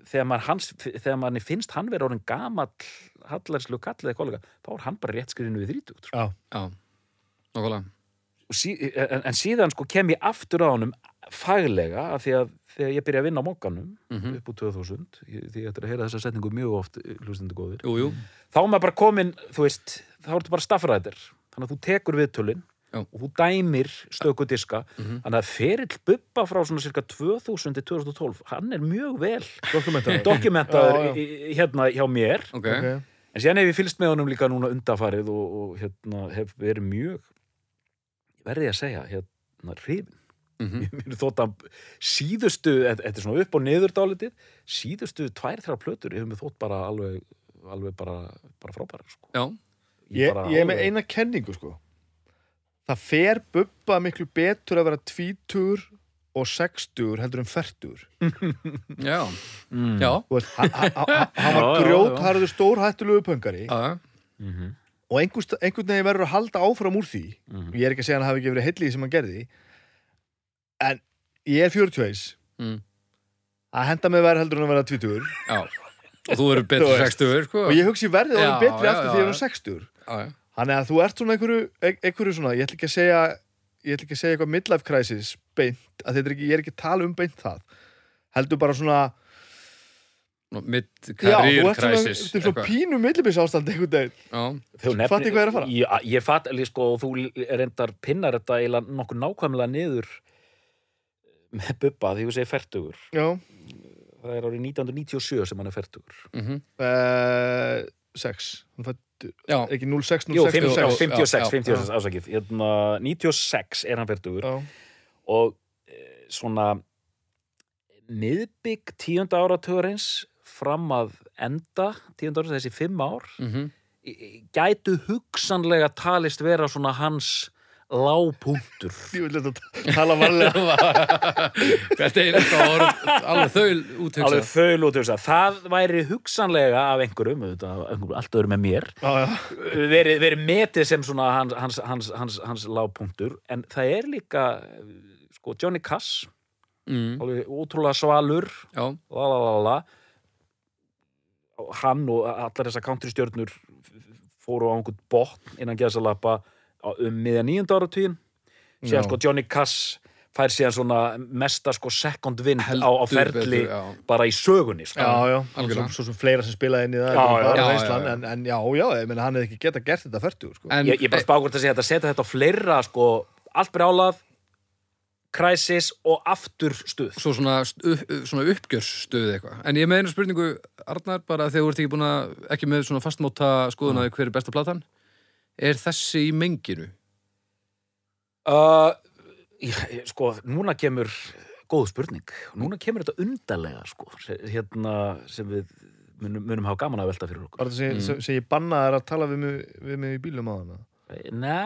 [SPEAKER 3] þegar maður, hans, þegar maður finnst hann vera orðin gamall hallarslu kall eða kollega, þá er hann bara rétt skriðinu við þrítugt sko.
[SPEAKER 2] Já,
[SPEAKER 1] Já, nákvæmlega.
[SPEAKER 3] Sí, en, en síðan sko kem ég aftur á honum faglega af því að þegar ég byrja að vinna á mókanum
[SPEAKER 1] Mhm.
[SPEAKER 3] upp úr 2000 ég- því ég ættir að heyra þessa setningu mjög oft hlustendur góðir
[SPEAKER 1] Jú, jú.
[SPEAKER 3] þá er maður bara komin, þú veist þá ertu bara staffræðir, þannig að þú tekur viðtölin
[SPEAKER 1] Já.
[SPEAKER 3] og þú dæmir stöku diska,
[SPEAKER 1] Mhm.
[SPEAKER 3] þannig að ferill bubba frá svona cirka 2000 til 2012 hann er mjög vel
[SPEAKER 2] dokumentar
[SPEAKER 3] dokumentaður hérna hjá mér
[SPEAKER 1] Ok.
[SPEAKER 2] okay.
[SPEAKER 3] en síðan hef ég fylgst með honum líka núna undafarið og, og hérna hef verið mjög verði ég að segja hérna hrifin
[SPEAKER 1] Mhm.
[SPEAKER 3] mér þótt að síðustu þetta þetta er svona upp og niður dálitið síðustu tvær, þrjár plötur hefur mér þótt bara alveg, alveg bara, bara frábæra sko.
[SPEAKER 1] Já,
[SPEAKER 2] ég,
[SPEAKER 3] bara
[SPEAKER 2] ég er með
[SPEAKER 3] alveg-
[SPEAKER 2] eina kenningu sko Það fer Bubba miklu betur að vera tvítur og sextur heldur en fertur
[SPEAKER 1] já,
[SPEAKER 3] mm.
[SPEAKER 1] já.
[SPEAKER 2] Hann, var
[SPEAKER 3] Já, já, já.
[SPEAKER 2] grjótharður stór hættulegu pöngari
[SPEAKER 1] Já,
[SPEAKER 3] Mhm.
[SPEAKER 2] Og einhvern veginn verður að halda áfram úr því
[SPEAKER 3] Mhm.
[SPEAKER 2] ég er ekki að segja að hann hafi ekki verið heillið sem hann gerði en ég er 40
[SPEAKER 1] Mm.
[SPEAKER 2] að henda mig verð heldur en að vera tvítur
[SPEAKER 1] já. Og þú verður
[SPEAKER 2] veist.
[SPEAKER 1] 60 sko.
[SPEAKER 2] og ég hugsi verðið
[SPEAKER 1] Já,
[SPEAKER 2] orðin betri
[SPEAKER 1] já,
[SPEAKER 2] eftir
[SPEAKER 1] já,
[SPEAKER 2] því að
[SPEAKER 1] já.
[SPEAKER 2] vera 60
[SPEAKER 1] Já, já.
[SPEAKER 2] Þannig að þú ert svona einhverju, ein- einhverju svona, ég ætla ekki að segja ég ætla ekki að segja eitthvað midlife crisis beint, að þetta er ekki, ég er ekki að tala um beint það heldur bara svona
[SPEAKER 1] Nú, Mitt
[SPEAKER 2] já, þú
[SPEAKER 1] career
[SPEAKER 2] ert svona,
[SPEAKER 1] crisis.
[SPEAKER 2] þetta er svona
[SPEAKER 1] eitthvað.
[SPEAKER 2] pínu millibis ástand einhvern veginn,
[SPEAKER 3] Þú
[SPEAKER 2] Fattu hvað er að fara?
[SPEAKER 3] Já, ég fatt, sko, og þú reyndar pinnar þetta eiginlega nokkuð nákvæmlega niður með bubba því þú segir fertugur.
[SPEAKER 2] já
[SPEAKER 3] Það er árið 1997 sem hann er fertugur.
[SPEAKER 1] mhm.
[SPEAKER 2] uh, sex, hún fættu
[SPEAKER 1] já,
[SPEAKER 2] ekki 06, 06,
[SPEAKER 3] Jú,
[SPEAKER 2] 06
[SPEAKER 1] já,
[SPEAKER 3] 56,
[SPEAKER 1] já,
[SPEAKER 3] 56, ásakið. Hérna, 96 er hann fertugur
[SPEAKER 2] já,
[SPEAKER 3] og e, svona miðbygg tíunda áratugurins fram að enda tíunda áratugurins, þessi fimm ár
[SPEAKER 1] mhm.
[SPEAKER 3] í- í- gætu hugsanlega talist vera svona hans lágpunktur.
[SPEAKER 2] Ég vil þetta tala varlega.
[SPEAKER 1] Hvert einasta orð, alveg þau
[SPEAKER 3] alveg
[SPEAKER 1] úthugsað.
[SPEAKER 3] þau lúti hugsa það væri hugsanlega af einhverjum, auðvitað, af einhverjum allt öðrum en mér
[SPEAKER 2] já,
[SPEAKER 3] verið, verið metið sem svona hans, hans, hans, hans, hans lágpunktur. En það er líka sko, Johnny Cass
[SPEAKER 1] Mm,
[SPEAKER 3] alveg ótrúlega svalur la, la, la, la. Hann og allar þessar countrystjörnur fóru á einhvern botn innan geðsalappa um miðja nýjönda áratugin síðan sko Johnny Cass fær síðan svona mesta sko second wind á, á ferli
[SPEAKER 1] betur,
[SPEAKER 3] bara í sögunni sko.
[SPEAKER 2] já, já.
[SPEAKER 1] Algjörlega.
[SPEAKER 2] Svo, svo sem fleira sem spilaði inn í það
[SPEAKER 3] Já, já,
[SPEAKER 2] bara
[SPEAKER 1] já,
[SPEAKER 2] reynslan,
[SPEAKER 1] já, já.
[SPEAKER 2] En, en já, já, ég meina hann hefði ekki geta gert þetta færtugur sko.
[SPEAKER 3] Ég, ég bara spá hvort að segja þetta setja þetta á fleira sko, allt brjálað crisis og aftur stuð
[SPEAKER 1] svo svona, stu, svona uppgjörsstöð eitthvað. En ég með einu spurningu, Arnar, bara þegar þú ert ekki búin að, ekki með svona fastmóta skoðunaði hver er besta platan, er þessi í menginu?
[SPEAKER 3] uh, ég, sko, núna kemur góð spurning, núna kemur þetta undarlega sko, se- hérna sem við munum, munum hafa gaman að velta fyrir okkur
[SPEAKER 2] Var þetta sem,
[SPEAKER 1] Mm.
[SPEAKER 2] sem, sem ég bannaði að tala við mig, við mig í bílum á hana
[SPEAKER 3] Næ,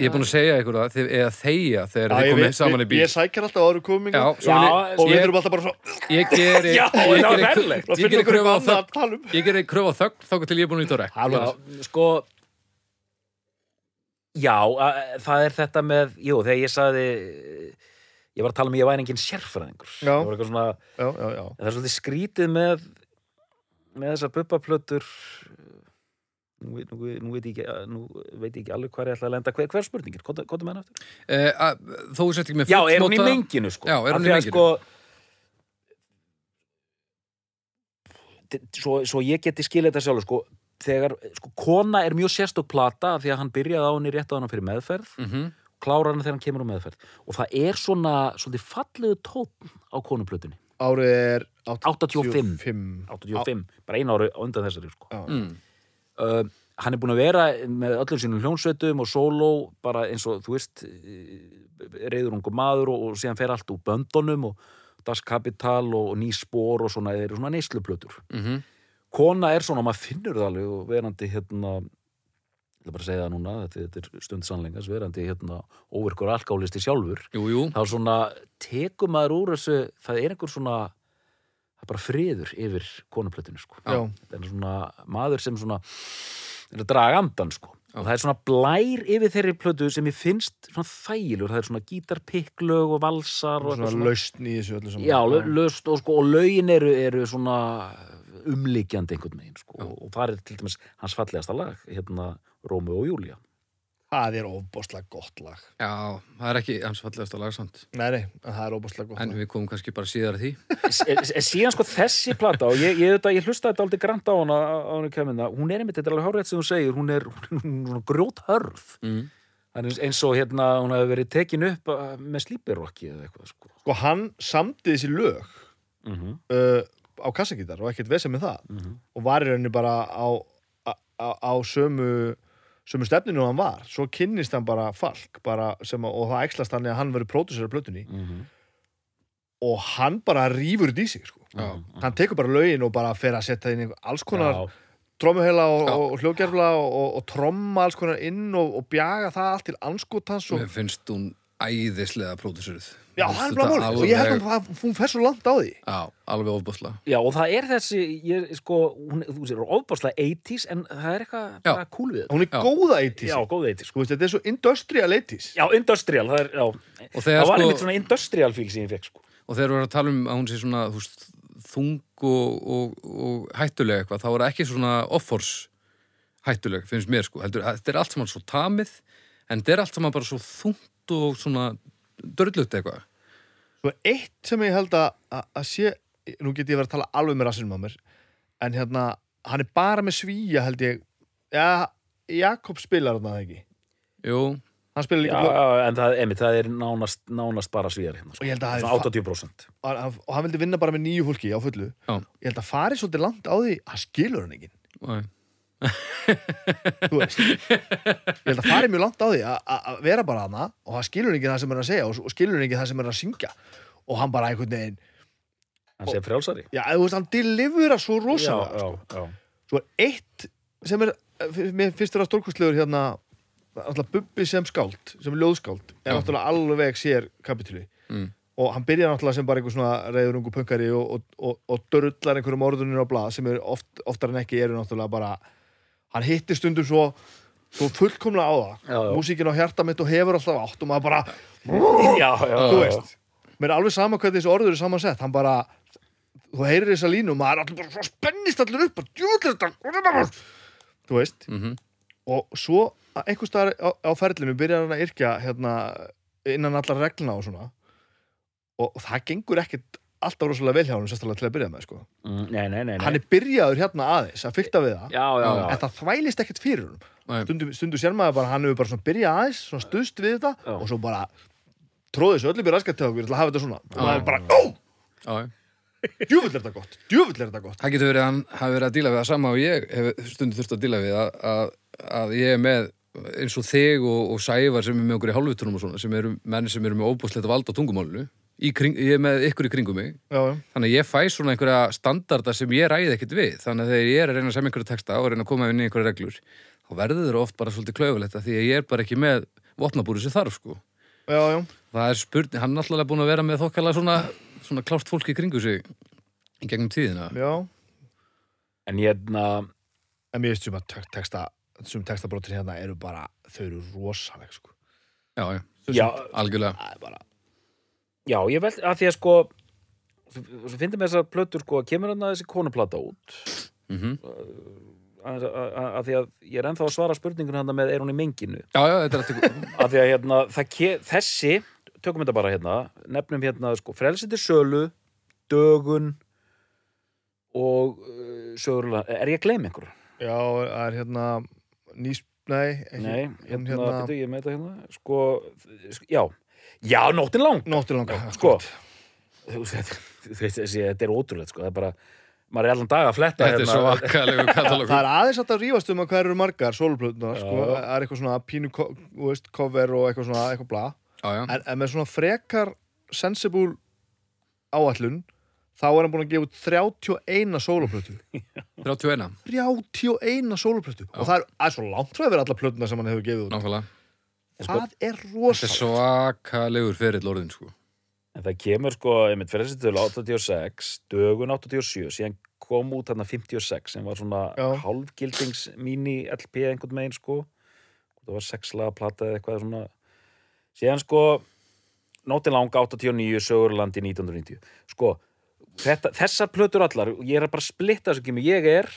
[SPEAKER 1] Ég er búin að segja ykkur það, þið, eða þeia þegar þið komið saman í bíl.
[SPEAKER 2] Ég sækjar alltaf áður kominga og við þurfum alltaf bara svo
[SPEAKER 1] ég geri,
[SPEAKER 3] Já,
[SPEAKER 1] ég
[SPEAKER 3] það var
[SPEAKER 1] geri,
[SPEAKER 3] ferlegt.
[SPEAKER 2] að
[SPEAKER 1] ég
[SPEAKER 2] finna
[SPEAKER 1] geri
[SPEAKER 2] okkur
[SPEAKER 1] kröfu á
[SPEAKER 2] tala um
[SPEAKER 1] ég geri kröfu á þögn, þá til ég er búin að íta á rekk.
[SPEAKER 3] Sko Já, að, það er þetta með Jú, þegar ég sagði Ég var að tala um ég væri engin sérfræðingur. Það var eitthvað svona
[SPEAKER 2] Já, já, já
[SPEAKER 3] Það er svolítið skrítið með með þessar bubbaplötur nú, veit- nú, nú, veit ekki, nú veit ég ekki alveg hvað ég ætla að lenda hver, hver spurningir, hvað er með hann eftir?
[SPEAKER 1] Eh, að- þó þú sett ekki með
[SPEAKER 3] Já, er hún í menginu sko
[SPEAKER 1] Já, er hún í menginu?
[SPEAKER 3] sko, svo, svo ég geti skilið þetta sjálfur sko, þegar, sko, kona er mjög sérstök plata af því að hann byrjaði á henni rétt á hana fyrir meðferð
[SPEAKER 1] Mhm.
[SPEAKER 3] klára hana þegar hann kemur á meðferð og það er svona, svolítið fallegu tónn á konuplötunni,
[SPEAKER 2] Árið er
[SPEAKER 3] 85.
[SPEAKER 2] 85
[SPEAKER 3] 85 bara einu ári á undan þessari sko.
[SPEAKER 2] Já.
[SPEAKER 1] Mm.
[SPEAKER 3] Uh, hann er búin að vera með öllum sínum hljónsveitum og sóló bara eins og þú veist reyður ungu maður og, og síðan fer allt úr böndunum og Das Kapital og, og Ný Spor og svona, þeir eru svona neysluplötur
[SPEAKER 1] Mhm.
[SPEAKER 3] kona er svona, maður finnur það alveg og verandi hérna ég ætla bara segja það núna, þetta, er stund sannlengas verandi hérna óvirkur alkálisti sjálfur
[SPEAKER 1] Jú, jú,
[SPEAKER 3] þá svona tekur maður úr þessu það er einhver svona það er bara friður yfir konuplötinu sko. Þetta er svona maður sem svona er að draga andan sko. og það er svona blær yfir þeirri plötu sem ég finnst svona þælur það er svona gítarpikklög og valsar og
[SPEAKER 2] Svona
[SPEAKER 3] eitthvað
[SPEAKER 2] lausn í þessu öllu saman.
[SPEAKER 3] Já, löst og sko og lögin eru, eru svona umlíkjandi einhvern veginn sko. og, það er til dæmis hans fallegasta lag hérna Rómu og Júlía
[SPEAKER 2] Það er óbáslega gott lag
[SPEAKER 1] já, það er ekki hans fallegasta lagsamt.
[SPEAKER 2] Nei, nei, en það er óbáslega gott
[SPEAKER 1] En
[SPEAKER 2] lag
[SPEAKER 1] við komum kannski bara síðar að því.
[SPEAKER 3] en en síðan sko þessi plata og ég, ég, ég, ég hlusta þetta aldrei grant á hana á hana kemina, hún er einmitt, þetta er alveg hárið sem hún segir, hún er, er svona grjóthörð
[SPEAKER 1] Mm.
[SPEAKER 3] er eins, og hérna hún hefur verið tekin upp uh, með slípirokki eða eitthvað sko.
[SPEAKER 2] Sko, hann samdi þessi lög
[SPEAKER 3] mm -hmm.
[SPEAKER 2] uh, á kassagítar og ekkert vesið með það og var í rauninni bara á, á, á, á sömu sömu stefninu hann var, svo kynnist hann bara falk, bara sem og það ekslast hann að hann verið pródusera plötunni og hann bara rýfur þetta í sig sko.
[SPEAKER 1] Já.
[SPEAKER 2] hann tekur bara lögin og bara fer að setja inn alls konar
[SPEAKER 3] Já,
[SPEAKER 2] trómuheila og, og, og hljóðgerfla og, og, tromma alls konar inn og, og bjaga það allt til anskotans og
[SPEAKER 1] Mér finnst hún æðislega pródusöruð.
[SPEAKER 2] Já, það er bara mál og ég held að hún- fer svo langt á því
[SPEAKER 1] Já, alveg ofbúslega.
[SPEAKER 3] Já, og það er þessi, ég, sko, hún, þú sér, ofbáslega 80s, en það er eitthvað
[SPEAKER 1] Já.
[SPEAKER 3] bara cool við þetta.
[SPEAKER 2] hún er góða 80s
[SPEAKER 3] Já, góð 80s, sko.
[SPEAKER 2] þetta er svo industrial 80s
[SPEAKER 3] Já, industrial, það er, já. Það var
[SPEAKER 1] sko-
[SPEAKER 3] einmitt svona industrial fíl sem ég fekk, sko.
[SPEAKER 1] Og þegar við erum að tala um að hún sé svona þú veist, þung og, og, og hættuleg eitthvað, þá er það ekki svona offors hættuleg, finnst mér sko. Heldur, þetta er allt saman svo tamið, en þetta er allt saman bara svo þungt og svona dörlutt eitthvað.
[SPEAKER 2] Svo eitt sem ég held að, að, að sé, nú get ég verið að tala alveg með rassinum á mér, en hérna, hann er bara með svíja held ég, já, Jakob spilar þarna það ekki.
[SPEAKER 1] Jú,
[SPEAKER 2] Hann spilar
[SPEAKER 3] Já,
[SPEAKER 2] líka, blöð,
[SPEAKER 3] já, en það, einmitt, það er nánast, nánast bara svíjar hérna,
[SPEAKER 2] og
[SPEAKER 3] sko.
[SPEAKER 2] ég held að það
[SPEAKER 3] Svona
[SPEAKER 2] hafi
[SPEAKER 3] 80%.
[SPEAKER 2] fa- hann- og hann vildi vinna bara með nýju fólki á fullu.
[SPEAKER 1] Já.
[SPEAKER 2] Ég held að fari svolítið langt á því, hann skilur hann ekki.
[SPEAKER 1] Æ.
[SPEAKER 2] Þú veist. Ég held að fari mjög langt á því að- vera bara hana og hann skilur ekki það sem er að segja og, skilur ekki það sem er að syngja. Og hann bara einhvern veginn,
[SPEAKER 3] Hann sé frjálsari.
[SPEAKER 2] já, þú veist, hann delivera svo rosalega.
[SPEAKER 3] já, já.
[SPEAKER 2] Svo eitt sem er, mér finnst þér að stórkustlegur hérna, alltaf Bubbi sem skáld, sem ljóðskáld er náttúrulega alveg sér kapitúli
[SPEAKER 1] Mm.
[SPEAKER 2] og hann byrjar náttúrulega sem bara einhver svona reyðurungu punkari og, og, og, og dörullar einhverjum orðunir á blað sem er oft, oftar en ekki eru náttúrulega bara hann hittir stundum svo, svo fullkomlega á það.
[SPEAKER 3] Já, já.
[SPEAKER 2] músíkin á hjarta mitt og hefur alltaf átt og maður bara,
[SPEAKER 3] já,
[SPEAKER 2] þú veist mér er alveg sama hvernig þessi orður er samansett. Hann bara, þú heyrir þessa línu og maður er alltaf bara svo spennist allir upp og djúðlir þetta þú veist?
[SPEAKER 1] Mhm.
[SPEAKER 2] og svo einhver staðar á, á ferlinu byrjar hann að yrkja hérna, innan allar regluna og svona. Og það gengur ekkit alltaf rosalega vel hjá hann sérstaklega til að byrja með sko.
[SPEAKER 3] Mm, nei, nei, nei, nei.
[SPEAKER 2] hann er byrjaður hérna aðeins að fykta við það
[SPEAKER 3] já, já, já,
[SPEAKER 2] en það þvælist ekkert fyrir
[SPEAKER 1] Nei.
[SPEAKER 2] stundu, stundu sér maður bara hann hefur bara svona byrjað aðeins svona stuðst við þetta
[SPEAKER 3] Já.
[SPEAKER 2] og svo bara tróði þessu öllu byrja raskat til að hafa þetta svona og maður er bara, ó, djúfull er þetta gott djúfull er þetta gott
[SPEAKER 1] Það getur verið að hann hafi verið að díla við það sama og ég hef stundu þurft að díla við að, að, að ég er með eins og þig og, og Sævar sem er með okkur í hálfutunum og svona sem eru menn sem eru með óbúslegt vald á tungumálinu í kring, ég er með ykkur í kringum mig.
[SPEAKER 2] Já,
[SPEAKER 1] þannig að ég fæ svona einhverja standarda sem ég ræði ekkert við. Þannig að þegar ég er að reyna að semja einhverja texta og reyna að koma inn í einhverja reglur þá verður þeir oft bara svolítið klaufulegt af því að ég er bara ekki með vopnabúri sem þarf sko.
[SPEAKER 2] Já, já.
[SPEAKER 1] það er spurning, hann er alltaf búin að vera með þokkala svona, svona klárt fólk í kringu sig í gegnum tíðina.
[SPEAKER 2] Já.
[SPEAKER 3] en hérna
[SPEAKER 2] en mér veist sem að te- texta sem textabrótir hérna eru bara þau eru rosaleg sko.
[SPEAKER 1] já, já,
[SPEAKER 3] já,
[SPEAKER 1] algjörlega.
[SPEAKER 2] Það er bara
[SPEAKER 3] já, ég veld að því að sko svo finnum við þessar plötur sko kemur hann að þessi konuplata út.
[SPEAKER 1] Mm
[SPEAKER 3] að, að, að, að því að ég er ennþá að svara spurningun hann með er hún í menginu?
[SPEAKER 1] Já, já, þetta er alltaf
[SPEAKER 3] að því að hérna, þessi tökum þetta bara hérna nefnum hérna sko, frelsið til sölu dögun og uh, sögurlega, er ég að gleyma einhverju?
[SPEAKER 2] já, það er hérna nýs, nei, ekki,
[SPEAKER 3] Nei, hérna,
[SPEAKER 2] hérna
[SPEAKER 3] hérna ég með þetta hérna sko, já, já, nóttin lang.
[SPEAKER 2] Nóttir langa
[SPEAKER 3] sko, þetta- er ótrúlegt sko, það er bara, maður er allan dag að fletta
[SPEAKER 1] Þetta er svo akkalegu
[SPEAKER 2] það
[SPEAKER 1] katalógur
[SPEAKER 2] er aðeins að það rífast um að hvað eru margar sólplötuna, sko, það er eitthvað svona pínu, cover og eitthvað svona eitthvað bla,
[SPEAKER 1] Já, já,
[SPEAKER 2] en, en með svona frekar sensible áallun þá er hann búin að gefa út 31 sóluplötu
[SPEAKER 1] 31
[SPEAKER 2] 31 sóluplötu og það er, það er svo langt frá að vera alla plötuna sem hann hefur gefið út.
[SPEAKER 1] Nákvæmlega
[SPEAKER 3] sko,
[SPEAKER 2] það er
[SPEAKER 1] Þetta er
[SPEAKER 2] rosa
[SPEAKER 1] svo akalegur ferill orðin, sko.
[SPEAKER 3] En það kemur sko, einmitt frelsið til 86 dögun 87, síðan kom út þarna 56 sem var svona
[SPEAKER 2] Já.
[SPEAKER 3] hálfgildings mini LP einhvern megin sko. Það var sexlaga plata eða eitthvað svona. Síðan sko nótin langa 89 sögurlandi 1990 sko þetta, þessar plötur allar og ég er að bara splitta þessu kemur ég er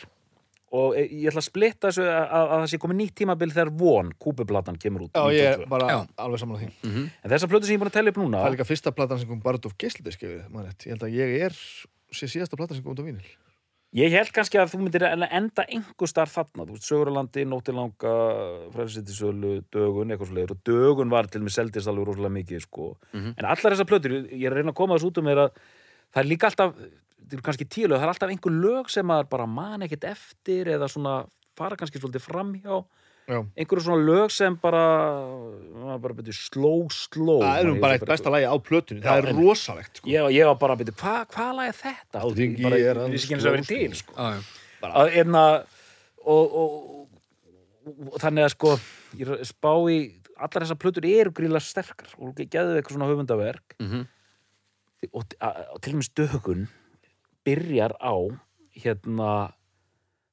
[SPEAKER 3] og e- ég ætla að splitta þessu að, að það sé komið nýtt tímabil þegar von, kúpuplatan kemur út
[SPEAKER 2] Já, ég er
[SPEAKER 3] 92.
[SPEAKER 2] bara
[SPEAKER 1] Já.
[SPEAKER 2] alveg saman á því
[SPEAKER 3] en þessar plötur sem ég er búin að tella upp núna
[SPEAKER 2] Það er líka fyrsta platan sem kom bara út maður rétt. Ég held að ég er sé síðasta platan sem kom út á vínil.
[SPEAKER 3] Ég held kannski að þú myndir enda einhver starf þarna, þú veist, Sögurlandi, Nótilanga, Frelsittisölu, Dögun, eitthvað svo leiður og Dögun var til mig seldist alveg rosalega mikið, sko.
[SPEAKER 1] Mhm.
[SPEAKER 3] En allar þessar plötur, ég er að reyna að koma þessu út um mér að það er líka alltaf, þetta eru kannski tíu lög, það er alltaf einhver lög sem maður bara man ekkert eftir eða svona fara kannski svolítið framhjá,
[SPEAKER 2] Já.
[SPEAKER 3] einhverju svona lög sem bara, bara byrju sló, sló.
[SPEAKER 2] Það er nú bara eitt besta lagi á plötunni. Það er rosalegt, sko.
[SPEAKER 3] Ég, ég var bara að byrja, hvað hva lag er þetta?
[SPEAKER 2] Á
[SPEAKER 3] Ég
[SPEAKER 2] er
[SPEAKER 3] vissi ekki eins og
[SPEAKER 2] sló,
[SPEAKER 3] til, sko
[SPEAKER 1] já
[SPEAKER 3] að einna og, og, og þannig að sko ég spá í allar þessar plötur eru gríðlega sterkar og geðu eitthvað svona höfundaverk
[SPEAKER 1] Mhm.
[SPEAKER 3] og, að, og til og með stökun byrjar á hérna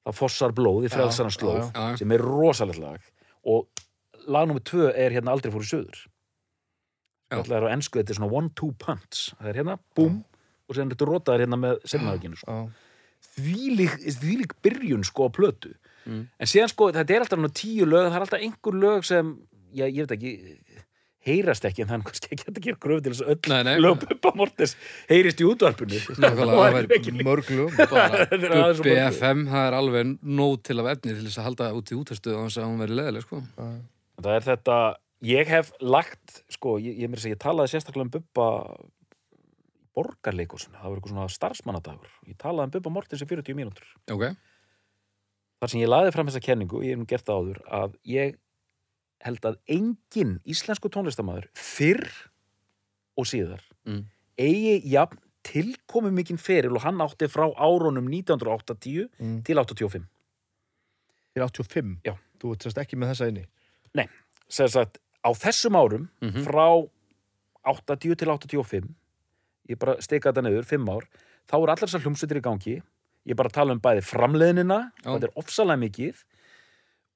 [SPEAKER 3] það fossar blóð í frelsarnas
[SPEAKER 2] já,
[SPEAKER 3] slóð
[SPEAKER 1] já. Já, já.
[SPEAKER 3] sem er rosalegt lag og lag nummer tvö er hérna aldrei fór í söður það er á ennsku þetta er svona one-two punch það er hérna, búm og sen þetta rotaður hérna með semnaðuginu sko þvílík byrjun sko á plötu
[SPEAKER 1] Mm.
[SPEAKER 3] en síðan sko, þetta er alltaf tíu lög það er alltaf einhver lög sem já, ég veit ekki, heyrast ekki en það er kannski ekki hægt að gera gröf til þess að öll
[SPEAKER 1] nei.
[SPEAKER 3] lög Bubba Mortis heyrist í útvarpinu.
[SPEAKER 1] Nákvæmlega,
[SPEAKER 3] Og
[SPEAKER 1] það væri
[SPEAKER 3] ekki líka-
[SPEAKER 2] Mörg lög.
[SPEAKER 1] bara
[SPEAKER 3] Þetta er aðeins svo
[SPEAKER 1] Bubbi
[SPEAKER 3] mörg.
[SPEAKER 1] FM, það er alveg nóg til af efni til þess að halda út í útastuð á þess að hún veri leðileg, sko.
[SPEAKER 3] Það er þetta, ég hef lagt sko, ég, ég, meira að segja, ég talaði sérstaklega um Bubba borgarleikusinu, það var eitthvað svona starfsmannadagur. Ég talaði um Bubba Mortis í 40 mínútur.
[SPEAKER 1] Ok,
[SPEAKER 3] þar sem ég laði fram þessa kenningu, ég hef nú gert það áður að ég held að engin íslensku tónlistamæður fyrr og síðar
[SPEAKER 1] Mm.
[SPEAKER 3] eigi jafn tilkomi mikinn feril og hann átti frá árunum 1980
[SPEAKER 2] Mm.
[SPEAKER 3] til 85
[SPEAKER 2] Til 85.
[SPEAKER 3] Já.
[SPEAKER 2] Þú sérst ekki með þessa inni.
[SPEAKER 3] sem sagt, á þessum árum
[SPEAKER 1] Mhm.
[SPEAKER 3] frá 80 til 85 ég bara steika þetta niður, 5 ár þá eru allar þessar hljómsveitir í gangi ég bara tala um bæði framleiðnina
[SPEAKER 1] Já.
[SPEAKER 3] þetta er ofsalega mikið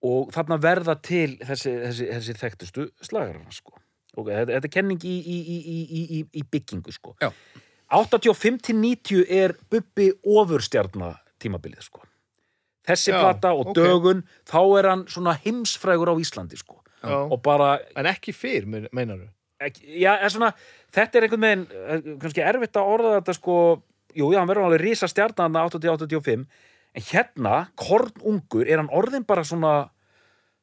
[SPEAKER 3] og þarna verða til þessi, þessi, þessi þekktustu slagarana sko. og þetta, er kenning í, í, í, í, í, í, í byggingu sko.
[SPEAKER 1] Já.
[SPEAKER 3] 85 til 90 er Bubbi ofurstjarna tímabilið sko. þessi
[SPEAKER 2] Já,
[SPEAKER 3] plata og
[SPEAKER 2] ok.
[SPEAKER 3] dögun þá er hann svona heimsfrægur á Íslandi sko. Bara
[SPEAKER 2] En ekki fyrr, mein- meinaru
[SPEAKER 3] ekki, já, er svona, þetta er einhvern veginn eh, kannski erfitt að orða þetta sko jú, já, hann verður alveg risa stjarnan 80-85, en hérna kornungur, er hann orðin bara svona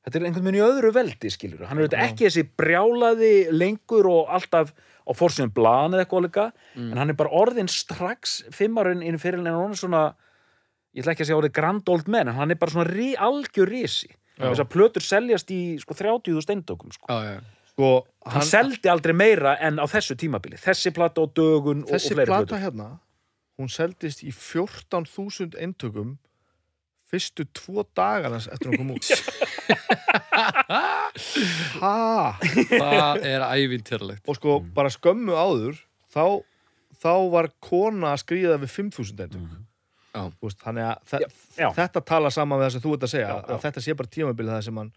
[SPEAKER 3] þetta er einhvern veginn í öðru veldi skilur, hann er auðvitað ekki þessi brjálaði lengur og alltaf á fórsynum blan eða eitthvað líka en hann er bara orðin strax fimm árin inn fyrir en hann er svona ég ætla ekki að segja orðið grand old man en hann er bara svona rí, algjör risi. Þess að plötur seljast í sko 30 steintökum sko.
[SPEAKER 1] Já, já.
[SPEAKER 2] Sko,
[SPEAKER 3] hann,
[SPEAKER 2] hann,
[SPEAKER 3] seldi aldrei meira en á þessu tímabili. Þessi plata og dögun og,
[SPEAKER 2] þessi
[SPEAKER 3] og fleiri
[SPEAKER 2] plata
[SPEAKER 3] plötur.
[SPEAKER 2] hérna hún seldist í 14.000 eintökum fyrstu tvo dagarnas eftir hún kom út
[SPEAKER 1] Það er ævintýralegt.
[SPEAKER 2] og sko
[SPEAKER 3] Mm.
[SPEAKER 2] bara skömmu áður þá, þá var kona að skrýða við 5.000 eintökum
[SPEAKER 1] Já.
[SPEAKER 2] Þú veist, þannig að þe
[SPEAKER 3] Mm. Já.
[SPEAKER 2] þetta tala saman við það sem þú ert að segja
[SPEAKER 3] Já, já.
[SPEAKER 2] að þetta sé bara tímabilið það sem hann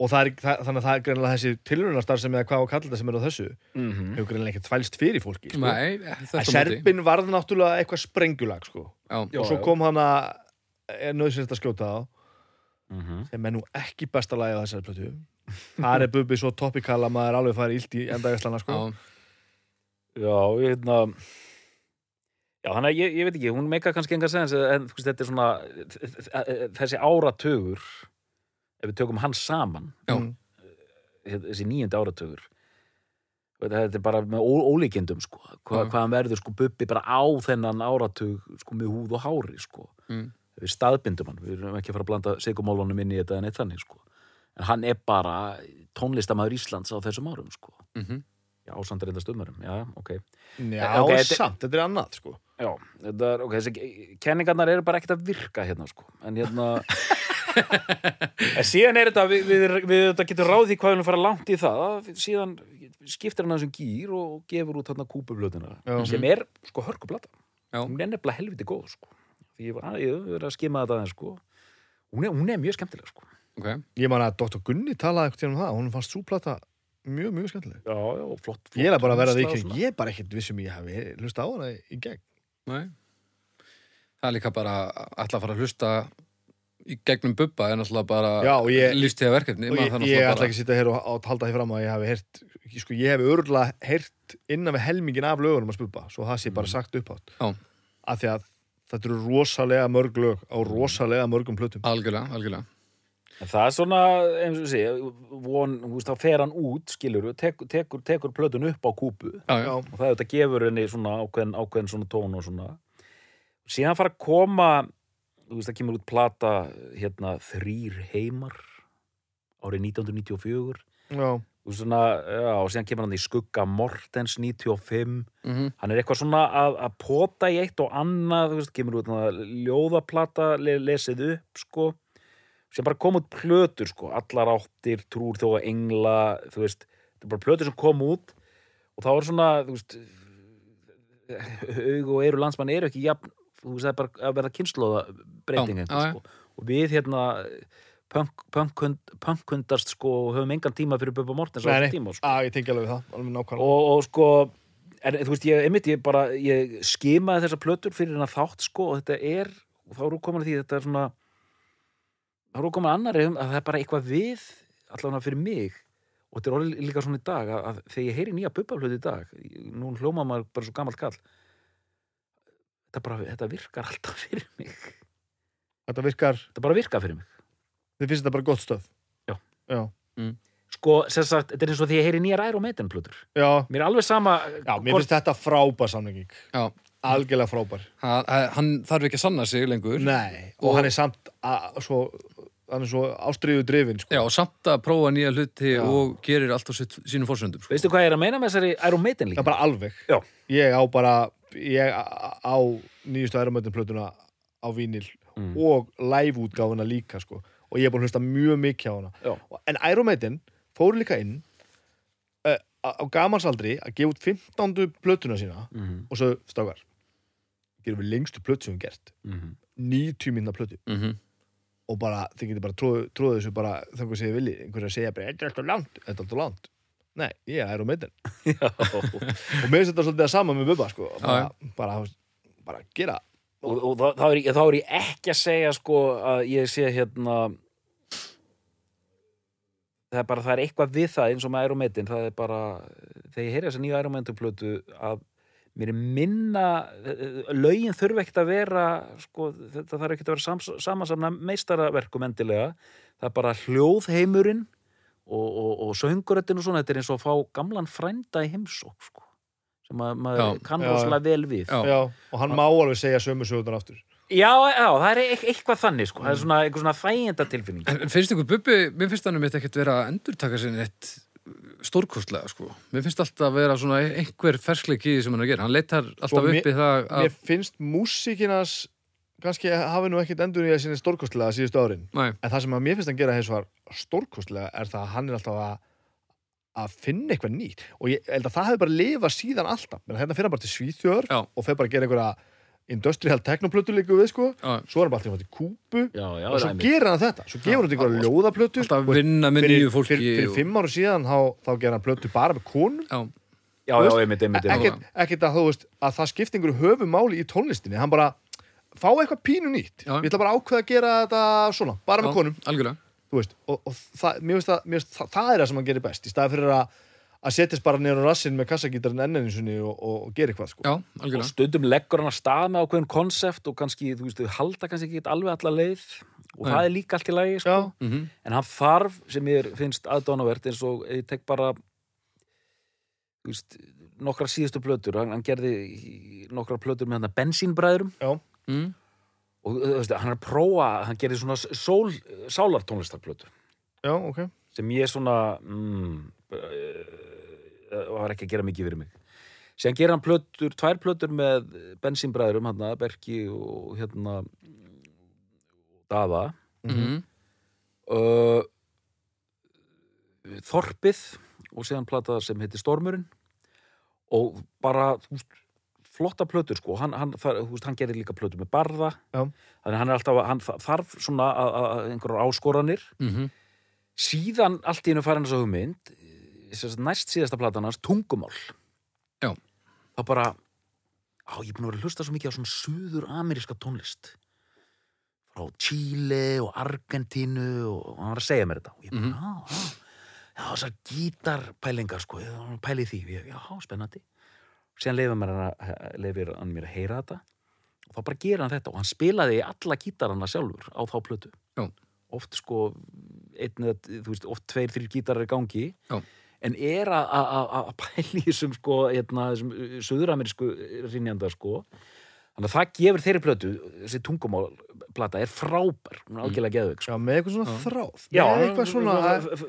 [SPEAKER 2] og það er, það, þannig að það er greinlega þessi tilrunastar sem eða hvað á kalla þetta sem er á þessu
[SPEAKER 3] mm -hmm.
[SPEAKER 2] hefur greinlega ekki tvælst fyrir fólki sko.
[SPEAKER 1] Nei,
[SPEAKER 2] að
[SPEAKER 1] þetta móti.
[SPEAKER 2] Serbin varð náttúrulega eitthvað sprengjulag sko.
[SPEAKER 1] Já,
[SPEAKER 2] og svo kom hann að er nöðsynst að skjóta á
[SPEAKER 3] Mhm.
[SPEAKER 2] sem er nú ekki besta lagi á þessari plötu það er bubbi svo topikala maður alveg farið illt í endavæslana sko.
[SPEAKER 1] já,
[SPEAKER 3] já, ég hérna já, þannig að ég, ég veit ekki, hún meika kannski enga sens en þú veist, þetta er svona þessi áratugur ef við tökum hann saman
[SPEAKER 1] Já.
[SPEAKER 2] Mm.
[SPEAKER 3] þessi níundi áratugur þetta er bara með ó- ólíkindum sko. Hva,
[SPEAKER 1] Já.
[SPEAKER 3] hvað hann verður sko bubbi bara á þennan áratug sko með húð og hári sko
[SPEAKER 1] Mm.
[SPEAKER 3] Við staðbindum hann, við erum ekki að fara að blanda sigumólunum inn í þetta en eitt þannig sko. En hann er bara tónlistamæður Íslands á þessum árum sko.
[SPEAKER 1] Mhm.
[SPEAKER 3] já, samt reynda stummarum, já, ok.
[SPEAKER 2] Já,
[SPEAKER 3] Ok, þetta-
[SPEAKER 2] samt, þetta er annað sko.
[SPEAKER 3] já, þetta er, ok, þessi kenningarnar eru bara ekkert að virka hérna sko. En hérna en síðan er þetta við, við, við þetta getum ráð því hvað við erum fara langt í það. Að síðan skiptir hann þessum gýr og gefur út þarna kúpublötuna
[SPEAKER 2] Já.
[SPEAKER 3] sem er sko hörkuplata
[SPEAKER 1] Já.
[SPEAKER 3] hún er nefnilega helviti góð sko því ég hef verið að skima þetta aðeins sko hún er, hún er mjög skemmtileg sko
[SPEAKER 1] ok.
[SPEAKER 2] Ég man að Dr. Gunni talaði eitthvað um það hún fannst súplata mjög, mjög skemmtileg
[SPEAKER 3] já, já, og flott, flott
[SPEAKER 2] Ég er bara að vera því
[SPEAKER 3] svona.
[SPEAKER 2] ég er bara ekkert vissum ég hafi hlusta á hana í gegn
[SPEAKER 1] Nei. Það er líka bara ætla að fara að hlusta í gegnum bubba en alltaf bara
[SPEAKER 2] Já, og ég-
[SPEAKER 1] líst því að verkefni.
[SPEAKER 2] og
[SPEAKER 1] maður
[SPEAKER 2] ég, ég
[SPEAKER 1] náttúrulega
[SPEAKER 2] ætla ekki að sitja hér og, og halda því fram að ég hafi heyrt sko, ég hef örgulega heyrt innan við helmingin af lögunum að spubba svo það sé bara sagt upphátt
[SPEAKER 1] Já.
[SPEAKER 2] af því að þetta eru rosalega mörg lög á rosalega mörgum plötum
[SPEAKER 1] Algjörlega, algjörlega.
[SPEAKER 3] En það er svona, eins og sé, von, veist, þá fer hann út, skilur tekur, tekur, tekur plötun upp á kúpu
[SPEAKER 1] Já, já.
[SPEAKER 3] Og það þetta gefur henni svona ákveðin, ákveðin svona tón og svona. Síðan fara að koma, þú veist, það kemur út plata, hérna, Þrýr heimar, árið 1994.
[SPEAKER 2] já,
[SPEAKER 3] Veist, svona, já, og síðan kemur hann í skugga Mortens 95.
[SPEAKER 1] Mm
[SPEAKER 3] Hann er eitthvað svona að, að pota í eitt og annað, þú veist, kemur út ljóðaplata, le, lesið upp, sko sem bara kom út plötur sko, allar áttir, trúr þó að engla, þú veist, þetta er bara plötur sem kom út og þá er svona, þú veist aug og eru landsmann eru ekki jafn, þú veist, það er bara að verða kynnslóða breyting
[SPEAKER 1] Já,
[SPEAKER 3] einhver,
[SPEAKER 1] já, já.
[SPEAKER 3] sko. og við hérna punk, punkhund, punkhundast sko og höfum engan tíma fyrir Bubba Mortens á
[SPEAKER 2] nei.
[SPEAKER 3] tíma sko.
[SPEAKER 2] að ég tengi alveg það alveg nákvæmlega.
[SPEAKER 3] Og, og sko en þú veist, ég, einmitt, ég bara ég skimaði þessa plötur fyrir hennar þátt sko og þetta er, og þá eru komin að því þetta er svona þá eru komin að annari um að það er bara eitthvað við allavega fyrir mig. Og þetta er orðið líka svona í dag að, að þegar ég heyri nýja bubbaplötu í dag nú hljóma maður bara svo gamalt kall. Þetta, bara, þetta virkar alltaf fyrir mig.
[SPEAKER 2] Þetta virkar,
[SPEAKER 3] þetta bara virkar fyrir mig
[SPEAKER 2] þið finnst þetta bara gott stöf
[SPEAKER 3] Já.
[SPEAKER 2] Já,
[SPEAKER 3] sko, sem sagt, þetta er eins og því ég heyri nýjar Iron Maiden plötur
[SPEAKER 2] já,
[SPEAKER 3] mér er alveg sama
[SPEAKER 2] já mér finnst þetta frábær samlenging
[SPEAKER 1] Já.
[SPEAKER 2] Algjörlega frábær
[SPEAKER 1] Hann, hann þarf ekki að sanna sig lengur.
[SPEAKER 2] Nei, og,
[SPEAKER 1] Og-
[SPEAKER 2] hann er samt að, svo, hann er svo ástriðu drifin sko.
[SPEAKER 1] Já, og samt að prófa nýja hluti
[SPEAKER 2] Já.
[SPEAKER 1] og gerir allt á sitt, sínum fórsöndum. Sko.
[SPEAKER 3] veistu hvað ég er að meina með þessari Iron Maiden
[SPEAKER 2] Það
[SPEAKER 3] líka
[SPEAKER 2] er bara alveg
[SPEAKER 3] Já.
[SPEAKER 2] Ég á bara, ég á- á nýjustu ærumöndinplötuna á vínil
[SPEAKER 3] Mm.
[SPEAKER 2] og live-útgáfuna líka sko. Og ég er búin að hlusta mjög mikið á hana.
[SPEAKER 3] Já.
[SPEAKER 2] Og- en Iron Maiden, fóru líka inn uh, á gamansaldri að gefa út 15. plötuna sína.
[SPEAKER 3] Mhm,
[SPEAKER 2] og svo stákar gerum við lengstu plötu sem við gert.
[SPEAKER 3] Mhm.
[SPEAKER 2] 90 minna plötu.
[SPEAKER 1] Mhm.
[SPEAKER 2] og bara, þið getur bara tróðu, tróðu þessu bara þannig að segja vilji, einhverja segja bara þetta er alltaf langt, þetta er alltaf langt. Nei, ég er meitin
[SPEAKER 3] Já,
[SPEAKER 2] og mér finnst þetta svolítið að sama með Bubba sko. bara, bara, bara gera.
[SPEAKER 3] Og, og ég, þá er ég ekki að segja sko að ég sé hérna það er bara, það er eitthvað við það eins og með Iron það er bara, þegar ég heyri þessa nýja Iron Maiden plötu að mér er minna lögin þurfa ekkert að vera sko, þetta þarf ekkert að vera sams, samansamna meistaraverkum endilega það er bara hljóðheimurinn og, og, og sönguröttin og svona þetta er eins og að fá gamlan frænda í heimsók sko, sem að, maður
[SPEAKER 1] Já.
[SPEAKER 3] kann
[SPEAKER 2] Já.
[SPEAKER 3] rosalega vel við
[SPEAKER 1] Já.
[SPEAKER 2] já, og hann má alveg segja sömu sögurnar aftur
[SPEAKER 3] Já, já, það er eit- eitthvað þannig sko. það er svona eitthvað svona þæginda tilfinning
[SPEAKER 1] En, finnst ykkur Bubbi, mér finnst hann um eitt ekkert vera að endurtaka sinni eitt stórkostlega, sko. Mér finnst alltaf að vera svona einhver ferskleik í því sem hann er að gera. Hann leitar alltaf
[SPEAKER 2] Sko, mér-
[SPEAKER 1] upp í það að...
[SPEAKER 2] mér finnst músíkinas kannski hafi nú ekkit endur í að sinni stórkostlega síðustu árin.
[SPEAKER 1] Nei,
[SPEAKER 2] en það sem að mér finnst hann gera var stórkostlega er það að hann er alltaf að að finna eitthvað nýtt. Og ég held að það hefði bara lifað síðan alltaf. Menn hérna fyrir hann bara til Svíþjóður og fer bara að gera einhverja industrial teknoplötu líka við sko.
[SPEAKER 1] Já,
[SPEAKER 2] svo er hann bara alltaf til Kúbu.
[SPEAKER 3] Já, já,
[SPEAKER 2] og svo
[SPEAKER 3] er
[SPEAKER 2] gerir hann þetta, svo gefur hann þetta einhverja ljóðaplötu.
[SPEAKER 1] Alltaf vinna með nýju fólki.
[SPEAKER 2] fyrir, fyrir fimm ára síðan þá, þá gerir hann plötu bara með konum.
[SPEAKER 1] Já,
[SPEAKER 3] Já, já, einmitt, einmitt, einmitt.
[SPEAKER 2] ekkert, ekkert að þú veist að það skipti einhverju höfumáli í tónlistinni. Hann bara fá eitthvað pínu nýtt.
[SPEAKER 1] Já.
[SPEAKER 2] ég ætla bara að ákveða að gera þetta svona bara með
[SPEAKER 1] já,
[SPEAKER 2] konum.
[SPEAKER 1] algjörlega.
[SPEAKER 2] þú veist, og, og það, mér finnst það, það, það er það sem hann gerir best. Í staði fyrir að, að setjast bara á rassin með kassagítarinn enninu sinni og, og, og gera eitthvað sko.
[SPEAKER 1] Já,
[SPEAKER 3] Og stundum leggur hann að stað með ákveðin konsept og kannski, þú veist, þau halda kannski ekki alveg alla leið og
[SPEAKER 1] Nei.
[SPEAKER 3] það er líka allt í lagi, sko.
[SPEAKER 2] Já.
[SPEAKER 1] Mm
[SPEAKER 3] En hann þarf, sem ég finnst aðdánavert, eins og ég tek bara, þú veist, nokkra síðustu plötur, hann, hann gerði nokkra plötur með hann að bensínbræðurum
[SPEAKER 2] Já.
[SPEAKER 1] Mm.
[SPEAKER 3] og þú veist, hann er að prófa, hann gerði svona sól, sálartónlistarplötur
[SPEAKER 2] já, ok
[SPEAKER 3] sem ég svona mm, uh, var ekki að gera mikið fyrir mig. Síðan gera hann plötur, tvær plötur með bensínbræðurum, hann Berki og hérna Daða.
[SPEAKER 1] Mm.
[SPEAKER 3] uh, Þorpið og síðan plata sem heitir Stormurinn. Og bara veist, flotta plötur sko. Hann, hann, hann gerir líka plötur með barða.
[SPEAKER 2] Já.
[SPEAKER 3] þannig að hann er alltaf hann þa- þarf svona að, að, að einhverjar áskoranir.
[SPEAKER 1] Mm
[SPEAKER 3] síðan allt í hennu farin þess að hugmynd sem næst síðasta platan hans, tungumál.
[SPEAKER 1] Já.
[SPEAKER 3] þá bara á, ég er búin að vera að hlusta svo mikið á svona suður ameríska tónlist. Frá Chile og Argentínu og hann var að segja mér þetta. Og ég bara,
[SPEAKER 1] Mhm.
[SPEAKER 3] já, já. Já, þessar gítarpælingar sko, ég var að pæla í því. Ég, já, spennandi. Síðan leifir, mér hann, að- leyfir hann mér að heyra þetta. Og þá bara gera hann þetta. Og hann spilaði alla gítarana sjálfur á þá plötu.
[SPEAKER 1] Já.
[SPEAKER 3] oft sko einn, þú veist, oft tveir, þrjir gítarar í gangi.
[SPEAKER 1] Já.
[SPEAKER 3] En er að- í þessum sko, hérna, þessum söðuramerísku rinjanda sko. Þannig að það gefur þeirri plötu þessi tungumálplata er frábær hún er algjörlega geðveik sko.
[SPEAKER 2] já, með eitthvað svona
[SPEAKER 1] Já.
[SPEAKER 2] þráð.
[SPEAKER 3] Já,
[SPEAKER 2] eitthvað svona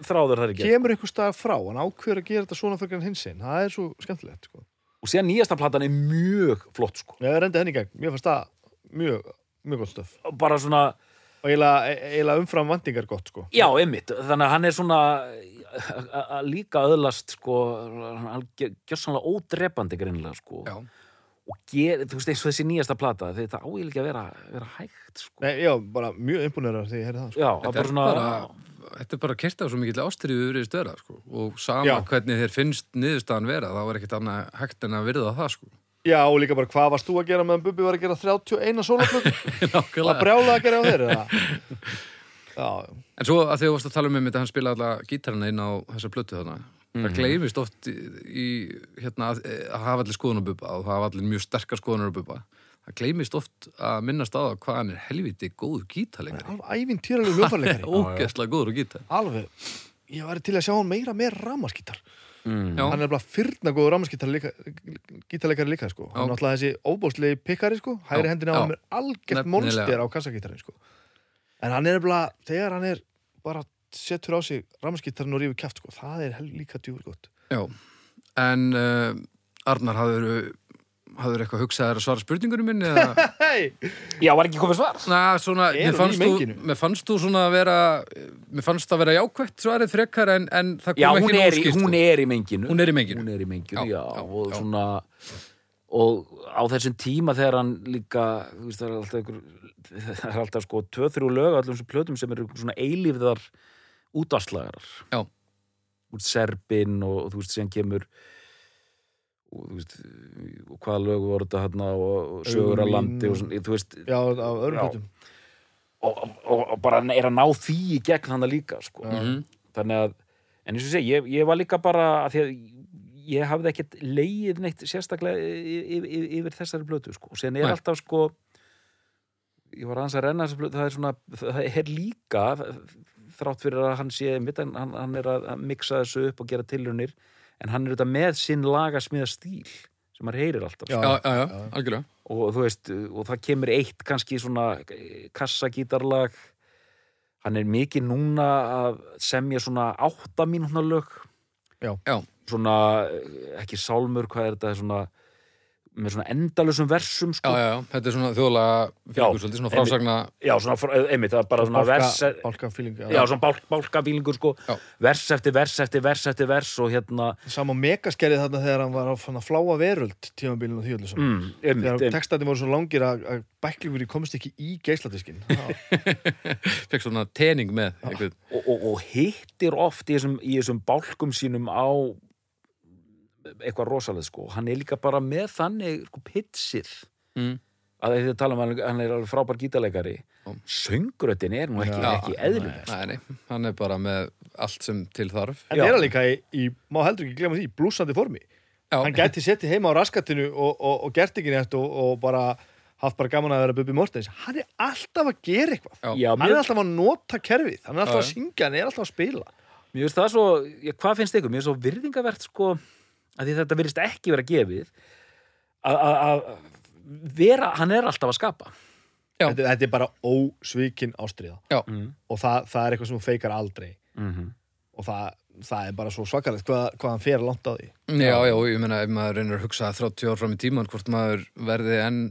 [SPEAKER 3] þráður það ekki
[SPEAKER 2] kemur eitthvað stað frá hann ákveður að gera þetta svona fyrir hins einn það er svo skemmtilegt sko.
[SPEAKER 3] og síðan nýjasta platan er mjög flott sko.
[SPEAKER 2] Ég rendi henni í gegn, mér fannst það mjög, mjög gott stöf
[SPEAKER 3] bara svona,
[SPEAKER 2] og eiginlega, eiginlega umfram vandingar gott sko.
[SPEAKER 3] já, einmitt. Þannig að hann er svona að- að líka öðlast sko hann gjör sannlega ódrepandi greinilega sko
[SPEAKER 1] Já.
[SPEAKER 3] og ger, þú veist eins og þessi nýjasta plata þetta áýl ekki að vera, vera hægt sko.
[SPEAKER 2] Nei, já, bara mjög imponerar þegar ég heyrði það sko.
[SPEAKER 3] já,
[SPEAKER 1] Þetta
[SPEAKER 3] er bara svona
[SPEAKER 1] bara, þetta er bara kert af svo mikill ástriður í stöða, sko. Og sama
[SPEAKER 2] Já.
[SPEAKER 1] hvernig þér finnst niðurstaðan vera, þá er ekkert annað hægt en að virða það, sko.
[SPEAKER 2] Já, og líka bara hvað varst þú að gera meðan Bubbi var að gera 31 sólaplötu að
[SPEAKER 1] Nákvæmlega.
[SPEAKER 2] brjála að gera á þeir eða? Já,
[SPEAKER 1] En svo að því þú varst að tala um þetta, hann spila alla gítarina inn á þessa plötu þarna. Það gleymist oft í, í hérna, að, að hafa allir skoðun á bubba og hafa allir mjög sterkar skoðunar bubba. Það gleymist oft að minnast á það hvað hann er helviti góður gítarleikari.
[SPEAKER 2] alveg ævintýralegu hljófarleikari
[SPEAKER 1] Ógeðslega góður gítar.
[SPEAKER 2] Alveg, ég væri til að sjá hann meira með ramaskítar
[SPEAKER 3] mm.
[SPEAKER 2] Hann er bara fyrna góður ramaskítar líka, sko. Hann er alltaf þessi óbóðslegi pikkari sko. Hægri hendina á hann er algjört monster á kassagítarin sko. En hann er bara, þegar hann er bara setur á sig ramaskítarin og rífur kæft sko. Það er líka djúur gott
[SPEAKER 1] Já, en uh, Arnar hafður hafður eitthvað hugsað að svara spurningunum minni
[SPEAKER 3] Já, var ekki komið svar?
[SPEAKER 1] na, svona, mér fannst, þú, mér fannst þú svona að vera mér fannst það að vera jákvætt svarið frekar en, en það kom
[SPEAKER 3] Já,
[SPEAKER 1] ekki nógu skýrt,
[SPEAKER 3] hún
[SPEAKER 1] sko.
[SPEAKER 3] er í menginu
[SPEAKER 1] Hún er í menginu.
[SPEAKER 3] Hún er í menginu,
[SPEAKER 1] Já,
[SPEAKER 3] já,
[SPEAKER 1] já,
[SPEAKER 3] og
[SPEAKER 1] já.
[SPEAKER 3] svona og á þessum tíma þegar hann líka þú veist, það er alltaf einhver það er alltaf sko tvö, þrjú lög á allum þessum plötum sem eru svona eilífðar útvarslagarar
[SPEAKER 1] Já.
[SPEAKER 3] Úr Serbin og, og þú veist, síðan kemur og þú veist og hvaða lög voru þetta hérna og, og sögur að landi og svona, þú veist
[SPEAKER 2] já, af öðrum
[SPEAKER 3] Já.
[SPEAKER 2] hlutum
[SPEAKER 3] og, og, og bara er að ná því í gegn hann líka sko.
[SPEAKER 1] Mhm.
[SPEAKER 3] þannig að en eins og sé, ég, ég var líka bara að því að ég hafði ekkert leið neitt sérstaklega yfir, yfir, yfir þessari blötu sko. og síðan er
[SPEAKER 1] Nei.
[SPEAKER 3] alltaf sko ég var aðeins að renna það er svona, það er líka þrátt fyrir að hann sé mitt, hann, hann er að að mixa þessu upp og gera tilraunir en hann er auðvitað með sinn lagasmiða stíl sem maður heyrir alltaf
[SPEAKER 2] Já.
[SPEAKER 1] já, já, já, algjörlega
[SPEAKER 3] og þú veist, og það kemur eitt kannski svona kassagítarlag hann er mikið núna að semja svona átta mínútna lög
[SPEAKER 2] Já.
[SPEAKER 1] Já.
[SPEAKER 3] svona, eh, ekki sálmur hvað er þetta, svona með svona endalusum versum
[SPEAKER 1] já,
[SPEAKER 3] sko.
[SPEAKER 1] já, já, þetta er svona þjóðlega fylgur, svolítið svona frásagna
[SPEAKER 3] já, svona, fr- einmitt, það er bara svona vers
[SPEAKER 2] Bálka, bálka feeling
[SPEAKER 3] já, svona bálk, bálkafílingur sko.
[SPEAKER 1] Já.
[SPEAKER 3] vers eftir vers eftir vers eftir vers og hérna
[SPEAKER 2] Sama megaskerið þarna þegar hann var á fláa veröld tímabilinu og þjóðlusum
[SPEAKER 3] mm,
[SPEAKER 2] Þegar textandi voru svo langir að, að bæklingurinn komst ekki í geisladiskin
[SPEAKER 1] fekk svona tening með
[SPEAKER 3] og, og, og hittir oft í þessum, í þessum bálkum sínum á eitthvað rosalega sko. Hann er líka bara með þannig sko, pitsið.
[SPEAKER 1] Mm.
[SPEAKER 3] að þetta tala um að hann er alveg frábær gítarleikari
[SPEAKER 1] Já.
[SPEAKER 3] söngrötin er nú ekki,
[SPEAKER 2] Já,
[SPEAKER 3] ekki
[SPEAKER 1] nei, nei, hann er bara með allt sem til þarf.
[SPEAKER 2] En
[SPEAKER 3] Já.
[SPEAKER 2] er hann líka í, í, má heldur ekki glemma því, blúsandi formi.
[SPEAKER 1] Já,
[SPEAKER 2] Hann gæti settið heima á raskatinu og, og, og gert ekki neitt og, og bara haft bara gaman að vera Bubi Mortens. Hann er alltaf að gera eitthvað.
[SPEAKER 1] Já.
[SPEAKER 2] Hann
[SPEAKER 3] mér,
[SPEAKER 2] er alltaf að nota kerfið, hann er alltaf
[SPEAKER 1] Já,
[SPEAKER 2] að syngja, hann er alltaf að spila.
[SPEAKER 3] Mér finnst það svo hvað finnst ykkur, mér finnst svo virðingavert sko að því þetta virðist ekki vera gefið að- að að vera, hann er alltaf að skapa.
[SPEAKER 1] Já.
[SPEAKER 2] þetta, þetta er bara ósvikin ástriða
[SPEAKER 3] mm.
[SPEAKER 2] og það, það er eitthvað sem þú feikar aldrei.
[SPEAKER 3] Mm
[SPEAKER 2] og það, það er bara svo svakalegt hvað, hvað hann fer langt á því.
[SPEAKER 1] Já, já, ég meina ef maður reynir að hugsa 30 ár fram í tíman hvort maður verði enn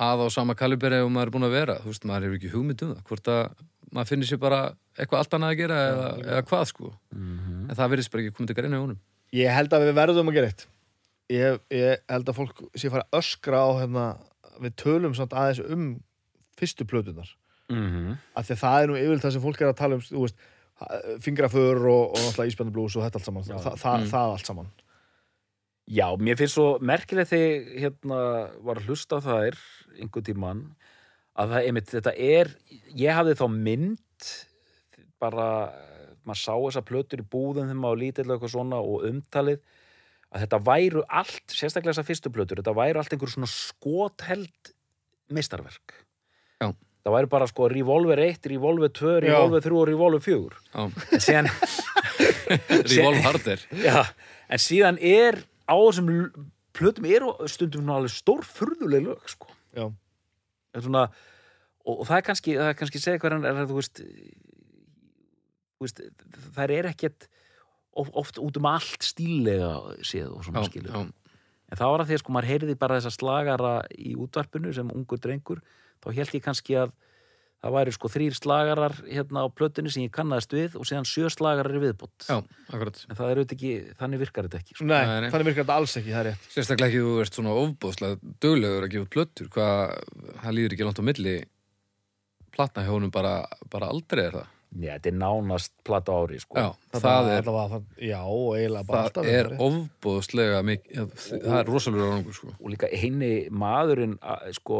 [SPEAKER 1] að á sama kaliberi og maður er búin að vera þú veist, maður hefur ekki hugmynd um það hvort að maður finnir sér bara eitthvað allt annað að gera eða, eða hvað sko.
[SPEAKER 3] Mhm.
[SPEAKER 1] en það verðist bara ekki komið til greina í honum
[SPEAKER 2] Ég held að við verðum að gera eitt. Ég, ég held að fólk sé fara að öskra á hérna, við tölum samt aðeins um fyrstu plötunar
[SPEAKER 3] Mm
[SPEAKER 2] af því að það er nú yfirleitt það sem fólk er að tala um þú veist, fingraför og, og náttúrulega íspennublús og þetta allt saman.
[SPEAKER 3] Já.
[SPEAKER 2] Þa, það,
[SPEAKER 1] Mm.
[SPEAKER 2] það allt saman.
[SPEAKER 3] Já, mér finnst svo merkilegt þegar hérna var að hlusta á þær einhvern tímann að það, einmitt, þetta er, ég hafði þá mynd bara, maður sá þessar plötur í búðum þegar maður og eitthvað svona og umtalið að þetta væru allt, sérstaklega þessar fyrstu plötur, þetta væru allt einhver svona skotheld meistarverk.
[SPEAKER 1] Já.
[SPEAKER 3] Það væri bara sko Revolver 1, Revolver 2,
[SPEAKER 2] Já.
[SPEAKER 3] Revolver 3 og Revolver 4.
[SPEAKER 1] Já,
[SPEAKER 3] En síðan,
[SPEAKER 1] Revolve Harder
[SPEAKER 3] Já, en síðan er á þessum plötum eru stundum alveg stór furðuleg lög sko.
[SPEAKER 2] Já.
[SPEAKER 3] Það er svona, og, og það er kannski það er kannski segja hverjan er að þú veist, veist þær er ekkert of, oft út um allt stílega séð og svona
[SPEAKER 1] já,
[SPEAKER 3] skilur
[SPEAKER 1] já,
[SPEAKER 3] en það var að því að sko maður heyrði bara þessa slagara í útvarpinu sem ungur drengur. Þá held ég kannski að það væri sko þrýr slagarar hérna á plötunni sem ég kannaðist við og síðan sjö slagarar í viðbót.
[SPEAKER 1] Já, akkurat.
[SPEAKER 3] En það er auðvitað ekki, þannig virkar þetta ekki sko.
[SPEAKER 2] Nei,
[SPEAKER 1] Nei,
[SPEAKER 2] þannig virkar þetta alls ekki, það er rétt.
[SPEAKER 1] Sérstaklega ekki þú ert svona ofbóðslega duglegur að gefa út plötur. Hvað, það líður ekki langt á milli platna hjá honum bara, bara aldrei er það
[SPEAKER 3] Já, þetta er nánast plata á ári sko.
[SPEAKER 1] Já,
[SPEAKER 2] Það,
[SPEAKER 1] það er
[SPEAKER 2] allavega, það, Já, og eiginlega bara
[SPEAKER 1] það er ofbóðslega mikið, það er rosalega árangur sko.
[SPEAKER 3] og líka eini maðurinn að, sko,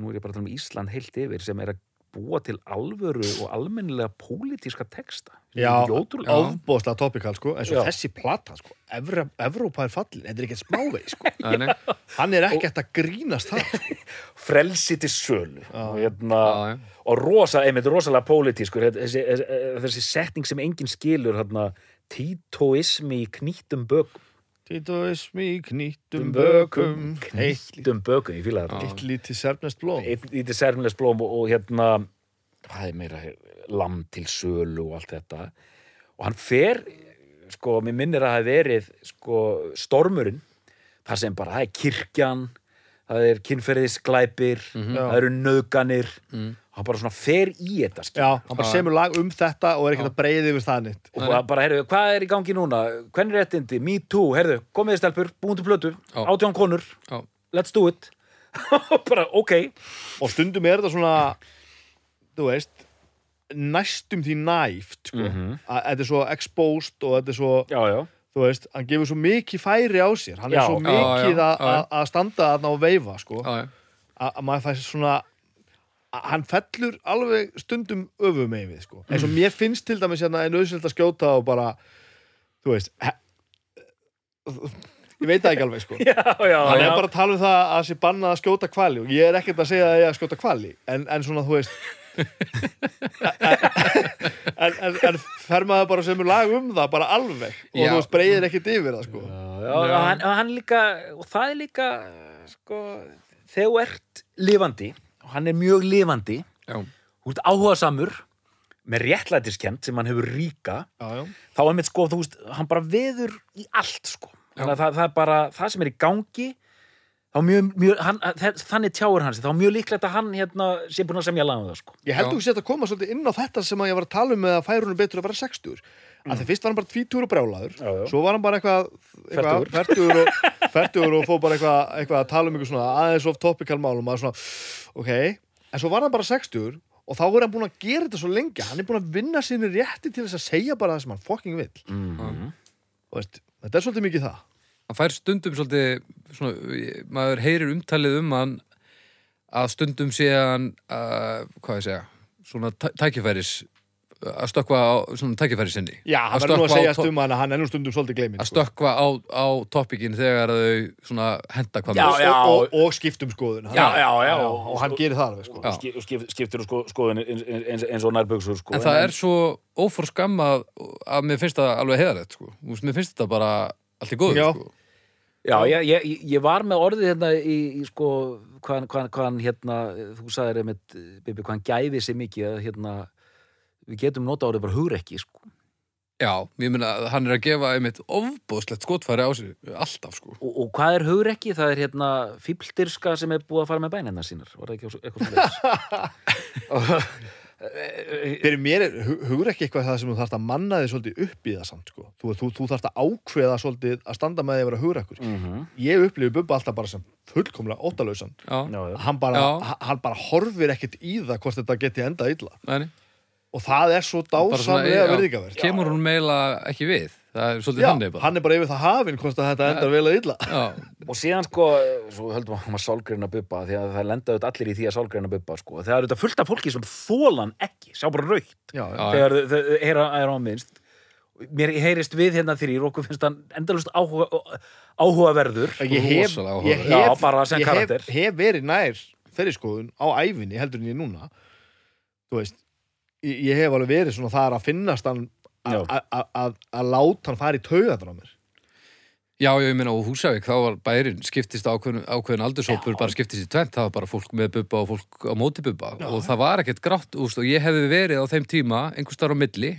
[SPEAKER 3] nú er ég bara að tala um Ísland heilt yfir sem er að búa til alvöru og almennilega pólitíska texta
[SPEAKER 2] Já, ofbóðslega topikal sko, en svo
[SPEAKER 3] Já.
[SPEAKER 2] þessi plata sko, Evrópa er fallin, þetta er ekki smáveg sko.
[SPEAKER 1] Nei, nei,
[SPEAKER 2] hann er ekki hægt að grínast það sko.
[SPEAKER 3] frelsi til sölu og, hérna,
[SPEAKER 1] já.
[SPEAKER 3] og rosa, einmitt rosalega pólitískur þessi, þessi, setning sem enginn skilur hérna, títóismi í knýttum bökum
[SPEAKER 2] Títóismi í knýttum bökum
[SPEAKER 3] knýttum bökum, ég fíla þetta.
[SPEAKER 2] Eitt lítið serfnest blóm.
[SPEAKER 3] Eitt lítið sérmlega blóm og, og hérna hvað er meira, lam til sölu og allt þetta. Og hann fer sko, mér minnir að það hafi verið sko, stormurinn þar sem bara, það er kirkjan það er kynferðisglæpir
[SPEAKER 2] Já.
[SPEAKER 3] það eru nöðganir
[SPEAKER 1] Mm.
[SPEAKER 3] hann bara svona fer í þetta skilur.
[SPEAKER 2] Já, hann bara
[SPEAKER 1] Já.
[SPEAKER 2] semur lag um þetta og er ekkert að breyði yfir það nýtt
[SPEAKER 3] og bara, bara heyrðu, hvað er í gangi núna hvernig réttindi, me too, heyrðu, komið þið stelpur búin til plötu,
[SPEAKER 1] Já.
[SPEAKER 3] átján konur
[SPEAKER 1] Já.
[SPEAKER 3] let's do it bara, ok
[SPEAKER 2] og stundum er þetta svona þú veist næstum því næft sko.
[SPEAKER 3] Mhm.
[SPEAKER 2] að þetta er svo exposed og þetta er svo,
[SPEAKER 3] já, já,
[SPEAKER 2] þú veist, hann gefur svo mikið færi á sér, hann
[SPEAKER 3] Já.
[SPEAKER 2] er svo mikið að- að að standa þarna og veifa, sko, að að maður fæst svona að hann fellur alveg stundum öfum með við, sko, eins og mér finnst til dæmis hérna er nöðsynlegt að skjóta og bara þú veist ég veit það ekki alveg, sko.
[SPEAKER 3] Já, já,
[SPEAKER 2] hann er bara að tala um það að sé bannað að skjóta kvali og ég er ekkert að segja að ég er að skjóta kvali en, en svona þú veist en, en, en fer maður bara sem er lag um það bara alveg og
[SPEAKER 1] Já.
[SPEAKER 2] þú veist breyðir ekkert yfir það sko
[SPEAKER 3] já, já, og hann, og hann líka og það er líka sko, þegar þú ert lifandi og hann er mjög lifandi
[SPEAKER 1] Já.
[SPEAKER 3] þú ert áhugasamur með réttlætiskent sem hann hefur ríka
[SPEAKER 2] já, já.
[SPEAKER 3] þá er mitt sko, þú veist, hann bara veður í allt sko þannig að það, það er bara það sem er í gangi þá mjög, mjög hann, þannig tjáur hans þá er mjög líklegt að hann hérna sé búin að semja lagum það sko.
[SPEAKER 2] Ég held
[SPEAKER 1] Já.
[SPEAKER 2] þú sétt að koma svolítið inn á þetta sem að ég var að tala um með að færunum betur að vera 60 mm. að því fyrst var hann bara tvítur og brjálaður.
[SPEAKER 3] Já, já.
[SPEAKER 2] svo var hann bara eitthvað, eitthvað fertugur. og, fertugur og fóð bara eitthvað, eitthvað að tala um eitthvað svona aðeins of topical málum að svona, ok, en svo var hann bara 60 og þá er hann búin að gera þetta svo lengi. Hann er búin að vinna sinni rétti til þess að segja bara það sem hann fucking vill.
[SPEAKER 3] Mm.
[SPEAKER 2] Þú veist, þetta er svolítið mikið það.
[SPEAKER 1] Hann fær stundum svolítið svona, maður heyrir umtalið um hann að stundum sé hann uh, hvað ég segja svona tæ- tækifæris að stökkva á svona tækifæri sinni
[SPEAKER 2] Já, hann verður nú að segja um hann að hann er nú stundum svolítið gleimin
[SPEAKER 1] að stökkva á, á topikin þegar þau svona henda hvað
[SPEAKER 3] Já,
[SPEAKER 1] með
[SPEAKER 3] já.
[SPEAKER 2] og, og, og skiptum skoðun
[SPEAKER 3] Já, já, já.
[SPEAKER 2] og hann gerir það alveg sko.
[SPEAKER 3] Skip, skip, skiptir sko, skoðun eins, eins, eins og nærböksur sko.
[SPEAKER 1] en það er svo óforskammað að mér finnst það alveg heiðarlegt sko. Mér finnst þetta bara allt í góðu
[SPEAKER 2] Já.
[SPEAKER 3] ég, ég, ég var með orðið hérna í, í sko, hvað, hvað, hvað hann hérna, þú sagðir einmitt, Bibi, hvað hann gæfi sig mikið að hérna, við getum nota orðið bara hugrekki, sko.
[SPEAKER 1] já, ég meina hann er að gefa einmitt ofbóðslegt skotfæri á sig alltaf sko.
[SPEAKER 3] Og, og hvað er hugrekki? Það er hérna fíbldirska sem er búið að fara með bænina sínar. Var það ekki eitthvað svona
[SPEAKER 2] fyrir mér er hu- hugur ekki eitthvað það sem þú þarfst að manna þig svolítið upp í það samt sko. þú, þú, þú þarfst að ákveða svolítið að standa með því að vera hugur
[SPEAKER 3] mm -hmm.
[SPEAKER 2] ég upplifi Bubba alltaf bara sem fullkomlega óttalausan.
[SPEAKER 1] Já,
[SPEAKER 3] Já, já.
[SPEAKER 2] hann hann- bara horfir ekkert í það hvort þetta geti endað illa.
[SPEAKER 1] Nei,
[SPEAKER 2] og það er svo dásamlega verðingavert
[SPEAKER 1] kemur hún meila ekki við það er svolítið þannig bara.
[SPEAKER 2] hann er bara yfir það hafinn hvort að þetta endar vel að illa.
[SPEAKER 1] Já,
[SPEAKER 3] Og síðan sko, svo höldum við að sálgreina bubba því að það lenda auðvitað allir í því að sálgreina bubba sko. Það er auðvitað fullt af fólki sem þólan ekki, sjá bara raukt
[SPEAKER 2] já,
[SPEAKER 3] þegar þau heyra er á minnst. Mér heyrist við hérna þrýr og okkur finnst hann endalust áhuga, áhugaverður.
[SPEAKER 2] ég hef, ég hef,
[SPEAKER 3] Já, bara sem
[SPEAKER 2] ég
[SPEAKER 3] karakter.
[SPEAKER 2] hef, hef verið nær þeirri skoðun á æfinni heldur en ég núna. Þú veist ég, ég hef alveg verið svona þar að finnast hann að láta hann fara í taugaður á mér.
[SPEAKER 1] Já, ég meina á Húsavík þá var bærin skiptist ákveðin, ákveðin aldurshópur bara skiptist í tvent, það var bara fólk með bubba og fólk á móti bubba. Og það var ekkert grátt úst, og ég hefði verið á þeim tíma einhvers þar á milli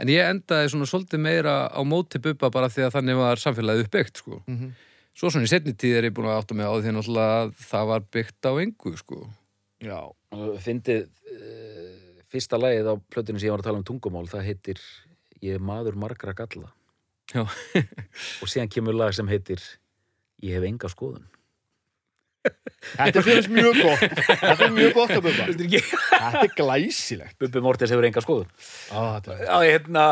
[SPEAKER 1] en ég endaði svona svolítið meira á móti bubba bara því að þannig var samfélagið uppbyggt sko.
[SPEAKER 2] Mhm.
[SPEAKER 1] svo svona í setni tíð er ég búin að átta mig á því að það var byggt á engu sko.
[SPEAKER 2] já,
[SPEAKER 3] Fyndið uh, fyrsta lagið á plötunni sem ég var að tala um tungumál, það heitir Ég er maður margra galla.
[SPEAKER 1] Já.
[SPEAKER 3] og síðan kemur lag sem heitir Ég hef enga skoðun.
[SPEAKER 2] þetta finnst mjög gott þetta er mjög gott að Bubba
[SPEAKER 3] Þetta er
[SPEAKER 2] glæsilegt
[SPEAKER 3] Bubbi Mortis hefur enga skoðun.
[SPEAKER 2] Er-
[SPEAKER 3] Já, hérna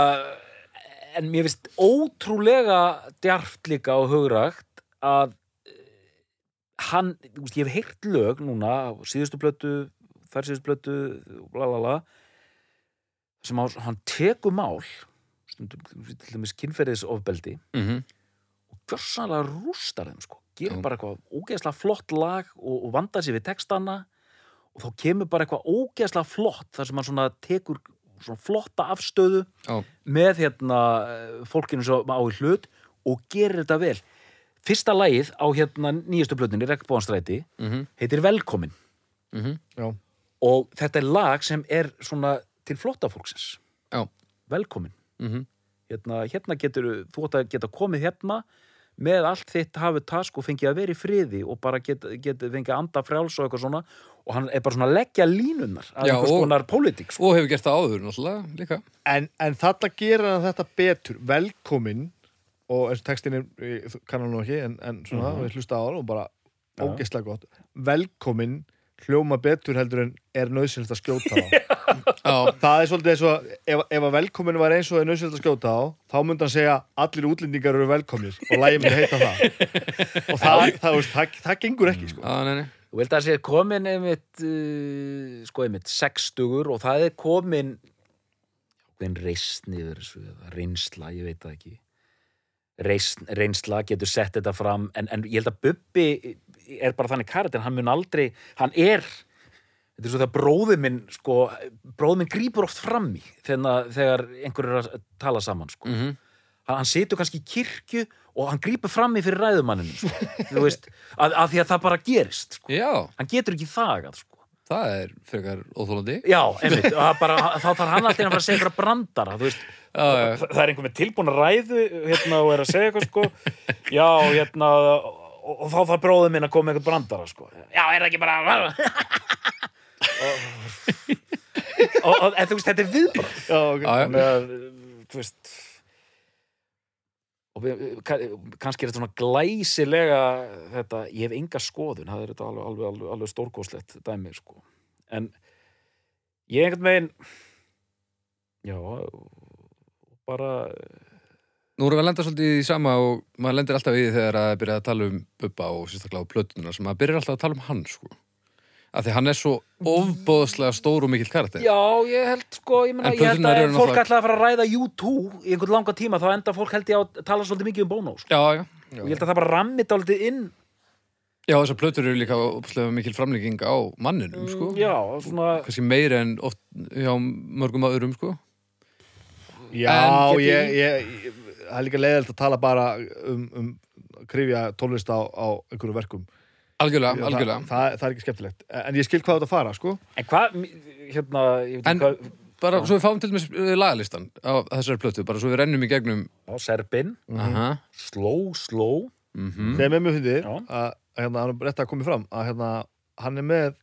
[SPEAKER 3] en mér finnst ótrúlega djarft líka og hugrakt að eh, hann, þú veist, ég hef heyrt lög núna á síðustu plötu, þar síðustu plötu bla bla bla sem á, hann tekur mál til dæmis kynferðisofbeldi
[SPEAKER 1] mm
[SPEAKER 3] og gjörsanlega rústar þeim sko. Gerir
[SPEAKER 1] Já.
[SPEAKER 3] bara eitthvað ógeðslega flott lag og, og vandar sér við textana og þá kemur bara eitthvað ógeðslega flott þar sem hann svona tekur svona flotta afstöðu
[SPEAKER 1] Já.
[SPEAKER 3] með hérna fólkinu sem á í hlut og gerir þetta vel. Fyrsta lagið á hérna nýjastu plötunni, Regnbóðanstræti
[SPEAKER 1] Mm
[SPEAKER 3] heitir Velkomin
[SPEAKER 2] já,
[SPEAKER 3] og þetta er lag sem er svona til flotta fólksins
[SPEAKER 1] Já.
[SPEAKER 3] Velkomin
[SPEAKER 1] -hmm.
[SPEAKER 3] hérna, hérna getur þú átt að geta komið hérna með allt þitt hafið task og fengið að vera í friði og bara getið get, fengið að anda frjáls og eitthvað svona og hann er bara svona að leggja línunar að
[SPEAKER 1] Já,
[SPEAKER 3] einhvers
[SPEAKER 1] og-
[SPEAKER 3] konar pólitík sko.
[SPEAKER 1] og hefur gert það áður náttúrulega líka
[SPEAKER 2] en, en þetta gerir hann þetta betur velkomin og eins og textin er, ég kann hann nú ekki en, en svona,
[SPEAKER 3] Mhm.
[SPEAKER 2] við hlusta á hann og bara
[SPEAKER 3] Já.
[SPEAKER 2] ógeðslega gott velkomin hljóma betur heldur en er nöðsynlegt að skjóta á það er svolítið eins og ef, ef að velkomin var eins og er nöðsynlegt að skjóta á þá myndi hann segja allir útlendingar eru velkomnir. Og lægi myndi heita það. Og það, það, það, það, það gengur ekki sko.
[SPEAKER 1] já, nei, nei.
[SPEAKER 3] Þú vilt að sé komin einmitt uh, sko einmitt sextugur og það er komin hvern reysn yfir reynsla, ég veit það ekki. Reysn, reynsla getur sett þetta fram en, en ég held að Bubbi er bara þannig karakter, hann mun aldrei hann er þetta er svo þegar bróður minn sko, bróður minn grípur oft fram í þegar, þegar einhver er að tala saman sko.
[SPEAKER 1] mm
[SPEAKER 3] hann, hann situr kannski í kirkju og hann grípur fram í fyrir ræðumanninu sko. þú veist, að, að því að það bara gerist sko.
[SPEAKER 1] Já,
[SPEAKER 3] hann getur ekki þagað sko.
[SPEAKER 1] það er frekar óþólandi
[SPEAKER 3] já, einmitt, og það bara, þá þarf hann alltaf að fara að segja eitthvað brandara þú veist,
[SPEAKER 1] Já, já,
[SPEAKER 3] það það er einhver með tilbúin að ræðu hérna, og er að segja eitthvað sko. já, hérna og, og þá þarf bróðið minn að koma með eitthvað brandara sko. já, er það ekki bara og, og, og en þú veist, þetta er viðbrað
[SPEAKER 2] já, okay.
[SPEAKER 3] að, þú veist og við, ka- kannski er þetta svona glæsilega þetta, ég hef enga skoðun það er þetta alveg, alveg, alveg, alveg stórkóslegt dæmi, sko en ég einhvern veginn já bara
[SPEAKER 1] Nú erum við að lenda svolítið í sama og maður lendir alltaf í því þegar að byrja að tala um Bubba og sérstaklega á plötunar sem maður byrjar alltaf að tala um hann sko. Af því hann er svo ofbóðslega stór og mikill karakter
[SPEAKER 3] já, ég held sko, ég, meina,
[SPEAKER 1] En
[SPEAKER 3] ég held að ef fólk ætlaði að fara að ræða U2 í einhvern langa tíma, þá enda fólk held ég að tala svolítið mikið um Bono, sko.
[SPEAKER 1] Já, já,
[SPEAKER 3] og ég held að það bara rammið dálítið inn
[SPEAKER 1] já þessar plötur eru líka ofbóðslega mikil framlenging á manninum sko.
[SPEAKER 3] já, svona
[SPEAKER 1] kannski meira en oft hjá mörgum öðrum sko.
[SPEAKER 2] Já,
[SPEAKER 1] En get
[SPEAKER 2] ég, ég, ég, það er líka leiðilegt að tala bara um, um krifja tónlist á, á einhverju verkum.
[SPEAKER 1] Algjörlega,
[SPEAKER 2] Það,
[SPEAKER 1] algjörlega
[SPEAKER 2] það, það er ekki skemmtilegt. En ég skil hvað þetta fara, sko.
[SPEAKER 3] En hvað, hérna, ég veit
[SPEAKER 1] En-
[SPEAKER 3] ekki hvað,
[SPEAKER 1] bara svo við fáum til dæmis uh, lagalistan á þessari plötu, bara svo við rennum í gegnum
[SPEAKER 3] á Serbin,
[SPEAKER 1] Aha,
[SPEAKER 3] slow, slow,
[SPEAKER 1] mhm
[SPEAKER 2] Þegar með mjög
[SPEAKER 3] Já.
[SPEAKER 2] að hérna, hann er rétt að koma fram að hérna, hann er með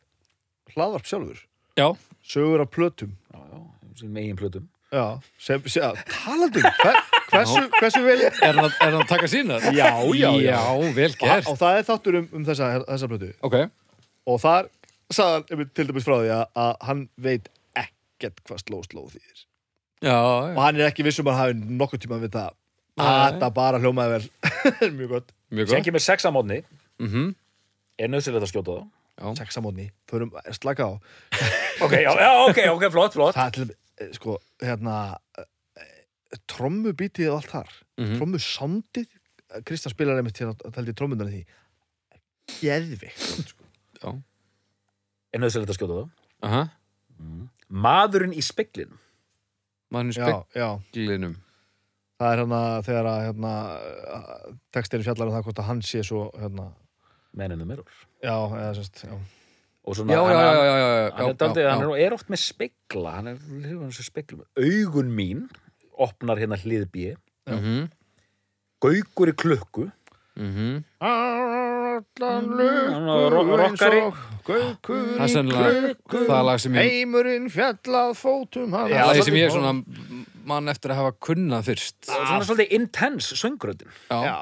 [SPEAKER 2] hlaðvarp sjálfur.
[SPEAKER 1] Já,
[SPEAKER 2] Sögur af plötum.
[SPEAKER 3] já, já, sín megin plötum.
[SPEAKER 2] Já, sem, sem talandum, hver, hversu, hversu vel...
[SPEAKER 1] er hann, að- er hann að taka sína?
[SPEAKER 2] Já, já, já.
[SPEAKER 1] Já, vel
[SPEAKER 2] Og,
[SPEAKER 1] gert.
[SPEAKER 2] og það er þáttur um, um þessa, þessa plötu.
[SPEAKER 1] Ok,
[SPEAKER 2] Og þar sagði hann einmitt til dæmis frá því að, að hann veit ekkert hvað sló sló þýðir.
[SPEAKER 1] já,
[SPEAKER 2] og hann er ekki viss um að hann hafi nokkuð tíma að vita að þetta bara hljómaði vel. Mjög gott,
[SPEAKER 1] mjög
[SPEAKER 3] Sen
[SPEAKER 1] gott.
[SPEAKER 3] kemur sex að mótni,
[SPEAKER 1] Mhm,
[SPEAKER 3] er nöðsilegt að skjóta það.
[SPEAKER 2] sexamónni förum slaka á.
[SPEAKER 3] Ok, já, já, ok, ok, flott, flott.
[SPEAKER 2] það er til eh, sko, hérna trommubítið og allt þar
[SPEAKER 1] mhm.
[SPEAKER 2] trommu soundið Kristján spilar einmitt hérna að tældi trommunar í því geðvikt sko.
[SPEAKER 3] Er nöðsilegt að skjóta það.
[SPEAKER 1] Aha,
[SPEAKER 3] Maðurinn í speklinum.
[SPEAKER 1] mannum
[SPEAKER 2] já, já,
[SPEAKER 1] speklinum
[SPEAKER 2] það er hérna þegar að hérna, textirinn fjallar um það hvort að hann sé svo hérna,
[SPEAKER 3] Men in the mirror.
[SPEAKER 2] já, eða sérst já.
[SPEAKER 3] Og svona,
[SPEAKER 1] Já, já,
[SPEAKER 3] hann-
[SPEAKER 1] já, já, já, já,
[SPEAKER 3] Hann er,
[SPEAKER 1] já, já,
[SPEAKER 3] er, er oft með spekla, hann er þessu speklum. Augun mín, opnar hérna hlið B,
[SPEAKER 1] Mhm,
[SPEAKER 3] gaukur í klukku,
[SPEAKER 1] mhm.
[SPEAKER 2] Allan
[SPEAKER 3] Hann var
[SPEAKER 2] lukkur eins og gaukur
[SPEAKER 1] Það er
[SPEAKER 2] í klukku.
[SPEAKER 1] það lag sem ég
[SPEAKER 2] Heimurinn fjallað fótum hann
[SPEAKER 1] Það er sem ég svona mann eftir að hafa kunnað fyrst.
[SPEAKER 3] Svona svolítið intense söngröðin.
[SPEAKER 1] Já,
[SPEAKER 2] Já.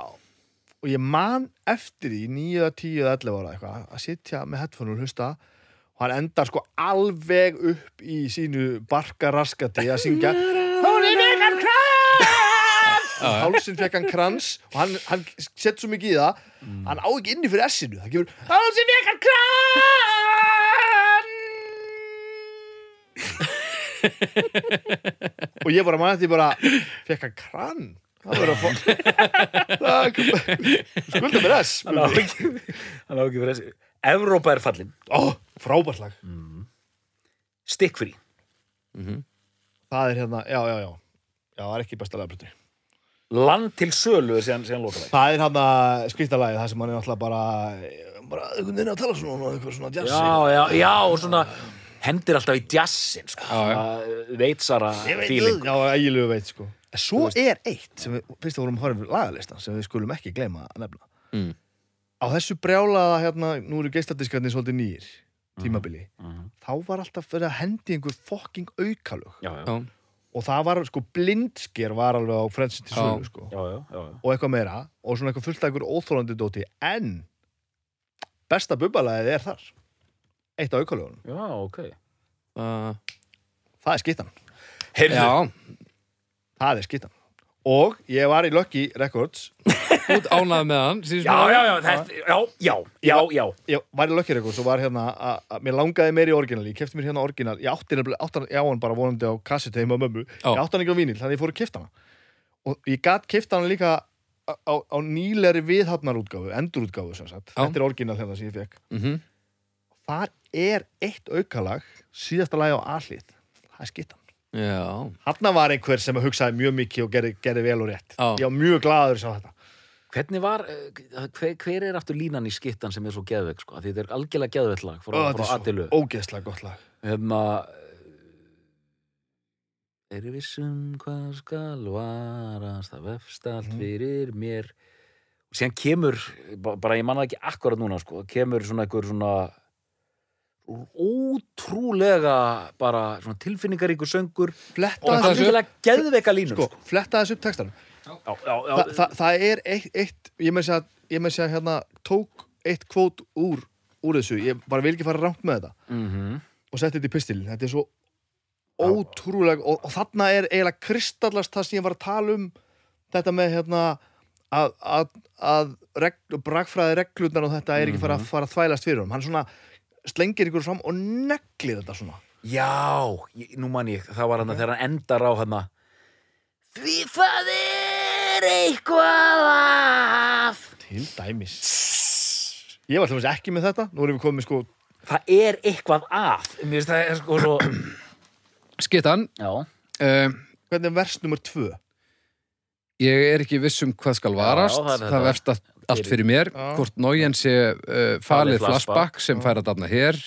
[SPEAKER 2] Og ég man eftir því 9, 10, 11 ára eitthvað að sitja með headphone og hlusta. Og hann endar sko alveg upp í sínu barkaraskati að syngja. er krans! Hálsinn fekk hann krans og hann, hann sett svo mikið í það hann á ekki inni fyrir S-inu það gefur Hálsinn fekk hann krans! Og ég bara man eftir bara fekk hann kran það verður að fá skulda mér S
[SPEAKER 3] Hann á ekki, ekki fyrir þessi. Evrópa er fallin.
[SPEAKER 2] Ó, frábært lag.
[SPEAKER 3] Stikkfrí.
[SPEAKER 2] það er hérna, já, já, já já, það er ekki besta lagabluti
[SPEAKER 3] Land til sölu er síðan, síðan lokalæg.
[SPEAKER 2] það er hann að skrýta lagið það sem hann er náttúrulega bara bara einhvern veginn að tala svona og eitthvað svona jazz
[SPEAKER 3] Já, já, já, og svona hendir alltaf í jazzin, sko.
[SPEAKER 1] Já, já.
[SPEAKER 3] Svona Veitsara feeling.
[SPEAKER 2] það, já, ægilegu veit sko En svo er eitt sem við, fyrst að vorum yfir lagalistan sem við skulum ekki gleyma að nefna
[SPEAKER 1] Mm.
[SPEAKER 2] á þessu brjálaða hérna, nú eru geistadiskarnir svolítið nýjir tímabili,
[SPEAKER 3] Mhm.
[SPEAKER 2] þá var alltaf verið að hendi einhver fokking aukalög
[SPEAKER 3] Já, já,
[SPEAKER 1] Já,
[SPEAKER 2] og það var sko blindsker var alveg á frelsin til sölu sko.
[SPEAKER 3] Já, já, já, já.
[SPEAKER 2] og eitthvað meira. Og svona eitthvað fullt af einhver óþólandi dóti. En besta bubbalæðið er þar. Eitt af aukalögunum,
[SPEAKER 3] Já, ok.
[SPEAKER 1] Uh,
[SPEAKER 2] það er skittan.
[SPEAKER 3] Heyrðu,
[SPEAKER 1] já.
[SPEAKER 2] Það er skittan og ég var í Lucky Records.
[SPEAKER 1] Út ánað með hann
[SPEAKER 3] já, já, já, þetta, já, já, já, já
[SPEAKER 2] ég var í Lucky Records og var hérna að, að mér langaði meir í orginal, ég kefti mér hérna orginal ég átti, hann, já hann bara vonandi á kassetu heima á mömmu, ég átti hann ekki á vínil þannig ég fór að kefta hana. Og ég gat kefta hana líka á, á, á nýleri viðhafnarútgáfu, endurútgáfu sem sagt, þetta er orginal hérna sem ég fekk
[SPEAKER 1] Mhm.
[SPEAKER 2] þar er eitt aukalag síðasta lagi á allið það er skittan
[SPEAKER 1] Já,
[SPEAKER 2] Hanna var einhver sem hugsaði mjög mikið og gerði, gerði vel og rétt
[SPEAKER 1] Já.
[SPEAKER 2] ég var mjög glaður að sjá þetta
[SPEAKER 3] Hvernig var, eh, hver, hver er aftur línan í skittan sem er svo geðveik, sko? Því þetta er algjörlega geðveikt lag frá, frá Adilu.
[SPEAKER 2] ógeðslega gott lag
[SPEAKER 3] Hérna, er ég vissum hvað skal varast, það vefst allt
[SPEAKER 2] Mhm.
[SPEAKER 3] fyrir mér. Og síðan kemur, ba- bara ég manna ekki akkurat núna, sko, kemur svona einhver svona ótrúlega bara svona tilfinningaríkur söngur og
[SPEAKER 2] fletta
[SPEAKER 1] upp.
[SPEAKER 3] algjörlega geðveika línur,
[SPEAKER 2] sko,
[SPEAKER 3] sko.
[SPEAKER 2] fletta þessu upp textanum
[SPEAKER 3] Já, já, já,
[SPEAKER 2] Þa, það, það er eitt, eitt ég með að hérna tók eitt kvót úr, úr þessu ég bara vil ekki fara rámt með þetta
[SPEAKER 3] Mhm.
[SPEAKER 2] og setja þetta í pistilin, þetta er svo ótrúlega og, og þarna er eiginlega kristallast það sem ég var að tala um þetta með hérna að, að, að reg, brakfræði reglurnar og þetta er ekki fara, að fara að þvælast fyrir honum hann svona slengir ykkur fram og neglir þetta svona.
[SPEAKER 3] Já, ég, nú man ég, það var hann þegar hann endar á hann Því það er eitthvað að
[SPEAKER 2] til dæmis. Ég var hljóðis ekki með þetta nú erum við komið sko.
[SPEAKER 3] Það er eitthvað að. Mér finnst það er sko svo
[SPEAKER 1] skittan
[SPEAKER 3] Já,
[SPEAKER 1] uh,
[SPEAKER 2] hvernig er vers nummer tvö?
[SPEAKER 1] Ég er ekki viss um hvað skal varast.
[SPEAKER 3] Já, það er
[SPEAKER 1] það,
[SPEAKER 3] þetta.
[SPEAKER 1] vefst allt, fyrir mér
[SPEAKER 2] Já.
[SPEAKER 1] hvort nójen sé uh, falið flashback sem fær að dafna hér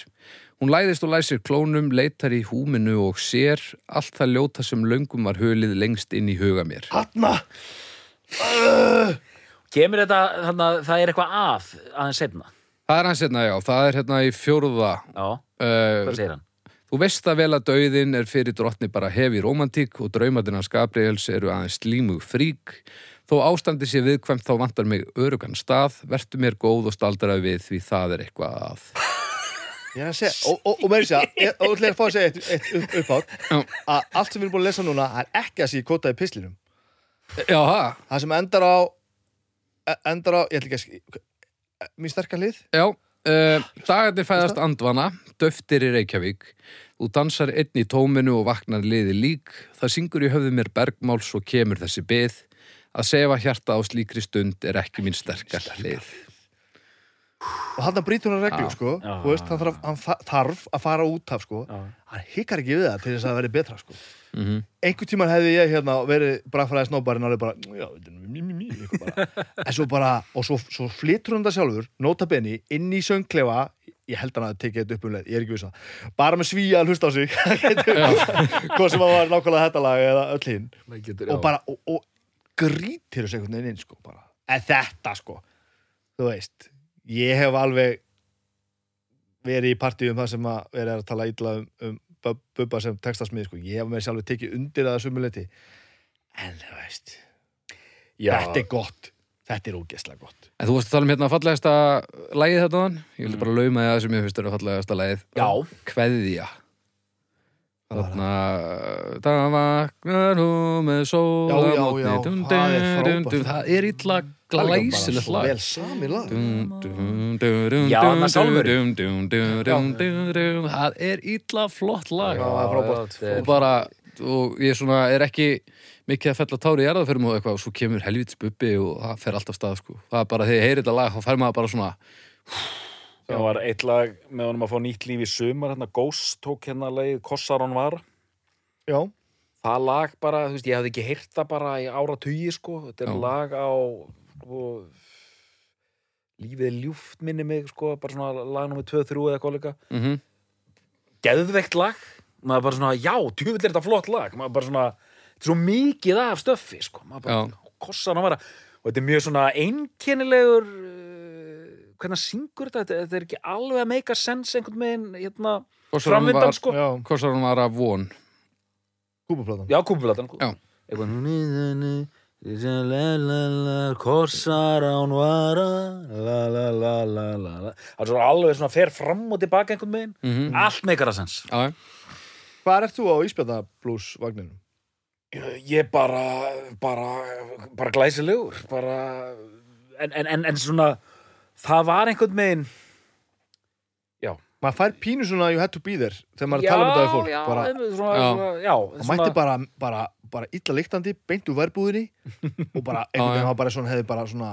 [SPEAKER 1] Hún læðist og læsir klónum, leitar í húminu og sér allt það ljóta sem löngum var hölið lengst inn í huga mér.
[SPEAKER 2] Hanna uh,
[SPEAKER 3] kemur þetta þannig að það er eitthvað að aðeins seinna
[SPEAKER 1] Það er hans hérna, já, það er hérna í fjóruða.
[SPEAKER 3] Já, hvað
[SPEAKER 1] Uh,
[SPEAKER 3] segir hann?
[SPEAKER 1] þú veist að vel að dauðin er fyrir drottni bara hefi romantík og draumadinn hans Gabriels eru aðeins slímug frík. Þó ástandi sé viðkvæmt þá vantar mig örugan stað, vertu mér góð og staldraði við því það er eitthvað að.
[SPEAKER 2] Að segja, og, og, og meiri segja, ég- og ætla ég að fá að segja eitt, eitt upp, uppátt,
[SPEAKER 1] Já.
[SPEAKER 2] að allt sem við erum búin að lesa núna er ekki að sé kóta í pislinum.
[SPEAKER 1] Já, það,
[SPEAKER 2] Það sem endar á, e- endar á, ég ætla ekki að skilja, mín sterkar hlið,
[SPEAKER 1] já. Uh, dagarnir fæðast andvana, döftir í Reykjavík. Þú dansar einn í tóminu og vaknar liði lík. Það syngur í höfðu mér bergmáls og kemur þessi byð. Að sefa hjarta á slíkri stund er ekki mín sterkar hlið.
[SPEAKER 2] og hann brýtur hann reglu,
[SPEAKER 1] Já.
[SPEAKER 2] sko,
[SPEAKER 3] Já.
[SPEAKER 2] veist, hann þarf, hann þarf að fara út af, sko,
[SPEAKER 3] Já.
[SPEAKER 2] hann hikkar ekki við það til þess að það verði betra, sko.
[SPEAKER 1] Mm
[SPEAKER 2] Einhvern tímann hefði ég hérna verið bragfræði snóbarinn alveg bara, já, þetta er mí, mí, mí, eitthvað bara. en svo bara, og svo, svo flytur hann það sjálfur, nota benni, inn í söngklefa, ég held hann að tekið þetta upp um leið, ég er ekki viss að, bara með svíja að hlusta á sig, hvað sem að var nákvæmlega þetta lag eða öll hinn,
[SPEAKER 3] Getur,
[SPEAKER 2] og bara, og, og grítir þessu einhvern veginn inn, sko, bara, en þetta, sko, þú veist, ég hef alveg verið í partíum það sem að verið að tala illa um, um Bub- Bubba sem textasmið, sko, ég hef með sjálfur tekið undir það sumuleiti, en þú veist,
[SPEAKER 3] Já,
[SPEAKER 2] þetta er gott, þetta er ógeðslega gott.
[SPEAKER 1] En þú varst að tala um hérna fallegasta lagið þetta þann? Ég vildi bara lauma því að sem ég finnst er fallegasta lagið.
[SPEAKER 3] Já.
[SPEAKER 1] Kveðja. Þarna, það vaknar hún með sól
[SPEAKER 2] Já, já, já, það er
[SPEAKER 1] Það er illa
[SPEAKER 2] Það er
[SPEAKER 1] glæsilegt lag.
[SPEAKER 2] Vel sami lag.
[SPEAKER 3] Já,
[SPEAKER 1] dum, dum, dum. Það er illa flott lag.
[SPEAKER 2] Já, það er frábært.
[SPEAKER 3] er-
[SPEAKER 1] Og bara, og ég svona er ekki mikið að fella tári í jarðaförum og eitthvað og svo kemur helvits bubbi og það fer alltaf stað sko. Það er bara, þegar ég heyri þetta lag, þá fer maður bara svona
[SPEAKER 3] Það var eitt lag með honum að fá nýtt líf í sumar hérna Ghost tók hérna lagið Kossarón var.
[SPEAKER 2] Já,
[SPEAKER 3] það lag bara, þú veist, ég hafði ekki heyrt það bara í ára tugi, sko. Þetta er
[SPEAKER 1] Já.
[SPEAKER 3] lag á sko, lífið er ljúft minni mig, sko, bara svona lag nummer 2-3 eða eitthvað líka.
[SPEAKER 1] Mm
[SPEAKER 3] geðveikt lag, maður bara svona já, tjúvill er þetta flott lag. Maður bara svona, þetta er svo mikið af stöffi sko, maður bara kossar hann vara og þetta er mjög svona einkennilegur hvernig syngur þetta? Þetta, er ekki alveg að make a sense einhvern veginn hérna, framvindan sko.
[SPEAKER 1] Hvort var hann var af von.
[SPEAKER 2] Kúpaplatan
[SPEAKER 3] Já. Eitthvað Korsar án vara la, la, la, la, la, la. Það er svo alveg svona fer fram og tilbaka einhvern veginn.
[SPEAKER 1] Mm
[SPEAKER 3] Allt meikar að sens
[SPEAKER 1] Já,
[SPEAKER 2] Hvað ert þú á Ísbjarnablues vagninum?
[SPEAKER 3] Ég bara bara, bara glæsilegur bara en, en, en, en svona það var einhvern veginn
[SPEAKER 2] Maður fær pínu svona you had to be there þegar maður að tala um þetta við fólk
[SPEAKER 3] já,
[SPEAKER 2] bara,
[SPEAKER 3] svona,
[SPEAKER 1] Já.
[SPEAKER 3] svona, já,
[SPEAKER 2] Það mætti bara, bara, bara illa lyktandi beint úr værbúðinni og bara einhvern
[SPEAKER 1] Já, já.
[SPEAKER 2] veginn hafa bara svona hefði bara svona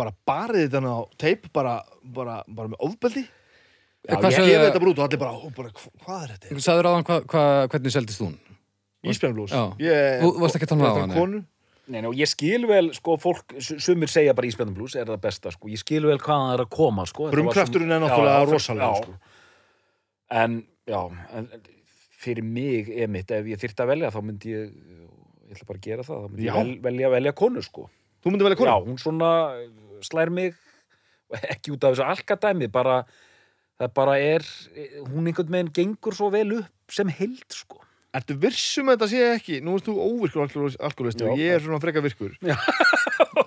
[SPEAKER 2] bara barið þetta á teip bara, bara, bara með ofbeldi
[SPEAKER 3] Já,
[SPEAKER 1] Hvað
[SPEAKER 2] ég gefið þetta bara út og allir bara, ó, bara hva- hvað er þetta?
[SPEAKER 1] Sæður áðan hva, hva, hvernig seldist hún?
[SPEAKER 2] Ísbjarnablues
[SPEAKER 1] Já.
[SPEAKER 2] Ég-
[SPEAKER 1] Þú varst ekki að tala um það,
[SPEAKER 2] er
[SPEAKER 1] nei.
[SPEAKER 3] Nei, nei, og ég skil vel, sko, fólk, su- sumir segja bara Ísbjörnum blues er það besta, sko, ég skil vel hvaðan það er að koma, sko. Sem-
[SPEAKER 2] er náttúrulega
[SPEAKER 3] já.
[SPEAKER 2] sko.
[SPEAKER 3] En, já, en fyrir mig, emitt, ef ég þyrfti að velja, þá myndi ég, ég ætla bara að gera það, þá myndi
[SPEAKER 2] Já.
[SPEAKER 3] ég vel, velja, velja konu, sko.
[SPEAKER 2] Þú myndi velja konu?
[SPEAKER 3] Já, hún svona slær mig, ekki út af þessu alkadæmi, bara, það bara er, hún einhvern veginn gengur svo vel upp sem held, sko.
[SPEAKER 2] Ertu vissum að þetta sé ekki? Nú erst þú óvirkur alkoholisti
[SPEAKER 3] Já.
[SPEAKER 2] og ég er svona freka virkur.
[SPEAKER 3] Já.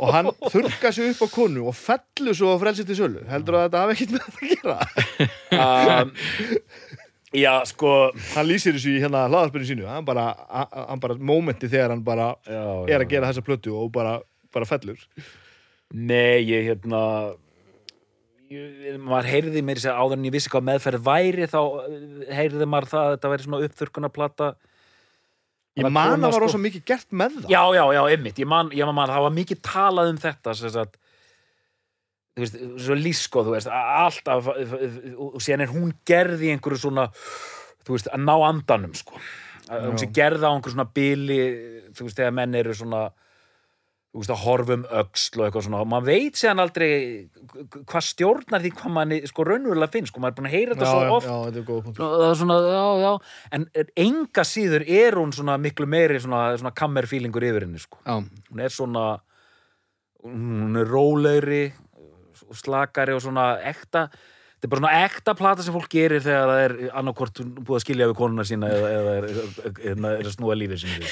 [SPEAKER 2] og hann þurrka sig upp á konu og fellur svo á frelsið til sölu. Heldur að þetta hafi ekkert með þetta að gera?
[SPEAKER 3] Um, já, sko,
[SPEAKER 2] hann lýsir þessu í hérna hlaðarspyrinu sínu. Hann bara, hann bara momenti þegar hann bara
[SPEAKER 3] já,
[SPEAKER 2] er að gera þessa plötu og bara, bara fellur.
[SPEAKER 3] Nei, ég hérna maður heyrði mér sér áður en ég vissi hvað meðferð væri þá eh, heyrði maður það að þetta væri svona uppþurkunarplata
[SPEAKER 2] ég man að var
[SPEAKER 3] sko.
[SPEAKER 2] rosa mikið gert með það
[SPEAKER 3] Já, já, já, einmitt, ég man, ég man það var mikið talað um þetta sagt þú veist, svo lísko, þú veist að alltaf, og síðan er hún gerð í einhverju svona þú veist, að ná andanum, sko að hún
[SPEAKER 2] Já.
[SPEAKER 3] sé gerð á einhverju svona bili þú veist, þegar menn eru svona veist, að horfum öxl og eitthvað svona. Og maður veit séðan aldrei hvað stjórnar því hvað manni, sko, raunverulega finnst sko, maður er búin að heyra þetta
[SPEAKER 2] já,
[SPEAKER 3] svo oft.
[SPEAKER 2] já, þetta er
[SPEAKER 3] er svona, já, en enga síður er hún svona miklu meiri svona, svona kammerfílingur yfir henni, sko.
[SPEAKER 1] Já,
[SPEAKER 3] Hún er svona, hún er rólegri, slakari og svona ekta, þetta er bara svona ekta plata sem fólk gerir þegar það er annarkvort búið að skilja við konuna sína eða, eða er, er, er, er að snúa lífið við.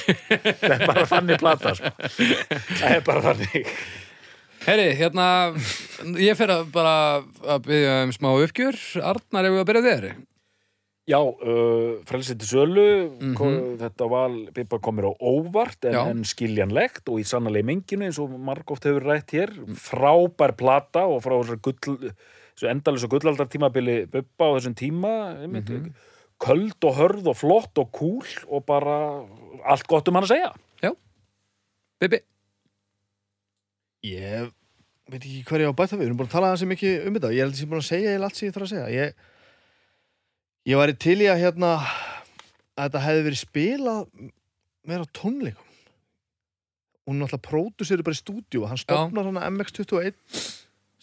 [SPEAKER 3] Það er bara þannig plata, sko. Það er bara þannig.
[SPEAKER 1] Herri, hérna, ég fer að bara að byggja um smá uppgjör. Arnar, ef við að byrja þér?
[SPEAKER 3] Já, uh, frelsið til sölu,
[SPEAKER 1] Mhm.
[SPEAKER 3] ko- þetta val Bibba komir á óvart en, en skiljanlegt og í sannalegi menginu eins og margóft hefur rætt hér, frábær plata og frá þessar gull, þessu endalins og gullaldar tímabili Bibba á þessum tíma, einmitt,
[SPEAKER 1] Mhm.
[SPEAKER 3] köld og hörð og flott og kúl og bara allt gott um hann að segja.
[SPEAKER 1] Bibi?
[SPEAKER 2] ég veit ekki hvað ég á að bæta við við erum búin að tala þessi mikið um þetta ég held að ég er búin að segja eiginlega allt sem ég þarf að segja ég, ég væri til í að hérna að þetta hefði verið spilað meira tónleikum hún náttúrulega pródusir bara í stúdíu hann stofnar hann MX21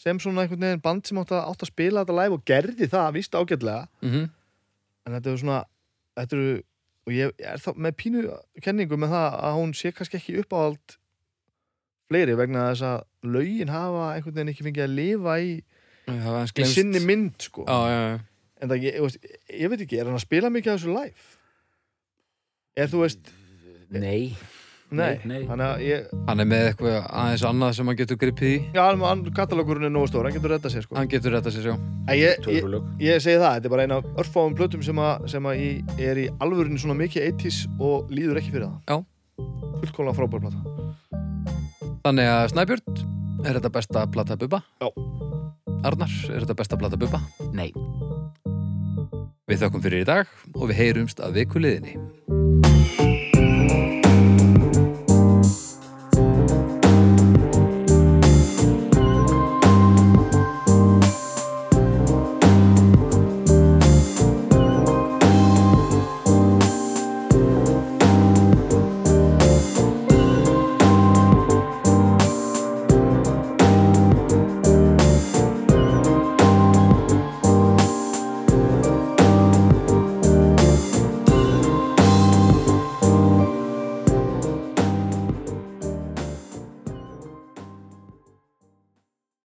[SPEAKER 2] sem svona einhvern veginn band sem átt að, átt að spila þetta live og gerði það, víst ágætlega
[SPEAKER 1] Mm
[SPEAKER 2] en þetta er svona þetta eru, og ég er þá með pínu kenningu með það að hún sé kannski ekki uppáhald fleiri vegna þess að lögin hafa einhvern veginn ekki fengið að lifa í,
[SPEAKER 1] Það var eins
[SPEAKER 2] í sinni mynd sko.
[SPEAKER 1] Já, já, já.
[SPEAKER 2] en það, ég, ég, veist, ég veit ekki, er hann að spila mikið af þessu live? Er þú veist
[SPEAKER 3] Nei.
[SPEAKER 2] Nei,
[SPEAKER 3] nei.
[SPEAKER 2] þannig að ég
[SPEAKER 1] Hann er með eitthvað aðeins annað sem hann getur gripið í.
[SPEAKER 2] já, hann- katalógurinn er nógu stór, hann getur reddað sér sko.
[SPEAKER 1] Hann getur þetta sér
[SPEAKER 2] en ég, ég, ég segi það, þetta er bara eina af örfáum plötum sem, að, sem að í, er í alvörinu svona mikið 80s og líður ekki fyrir það
[SPEAKER 1] Já.
[SPEAKER 2] fullkóla frábær plata
[SPEAKER 1] Þannig að Snæbjörn, er þetta besta plata Bubba?
[SPEAKER 2] Já.
[SPEAKER 1] Arnar, er þetta besta plata Bubba?
[SPEAKER 3] Nei.
[SPEAKER 1] Við þökkum fyrir í dag og við heyrumst að viku liðinni.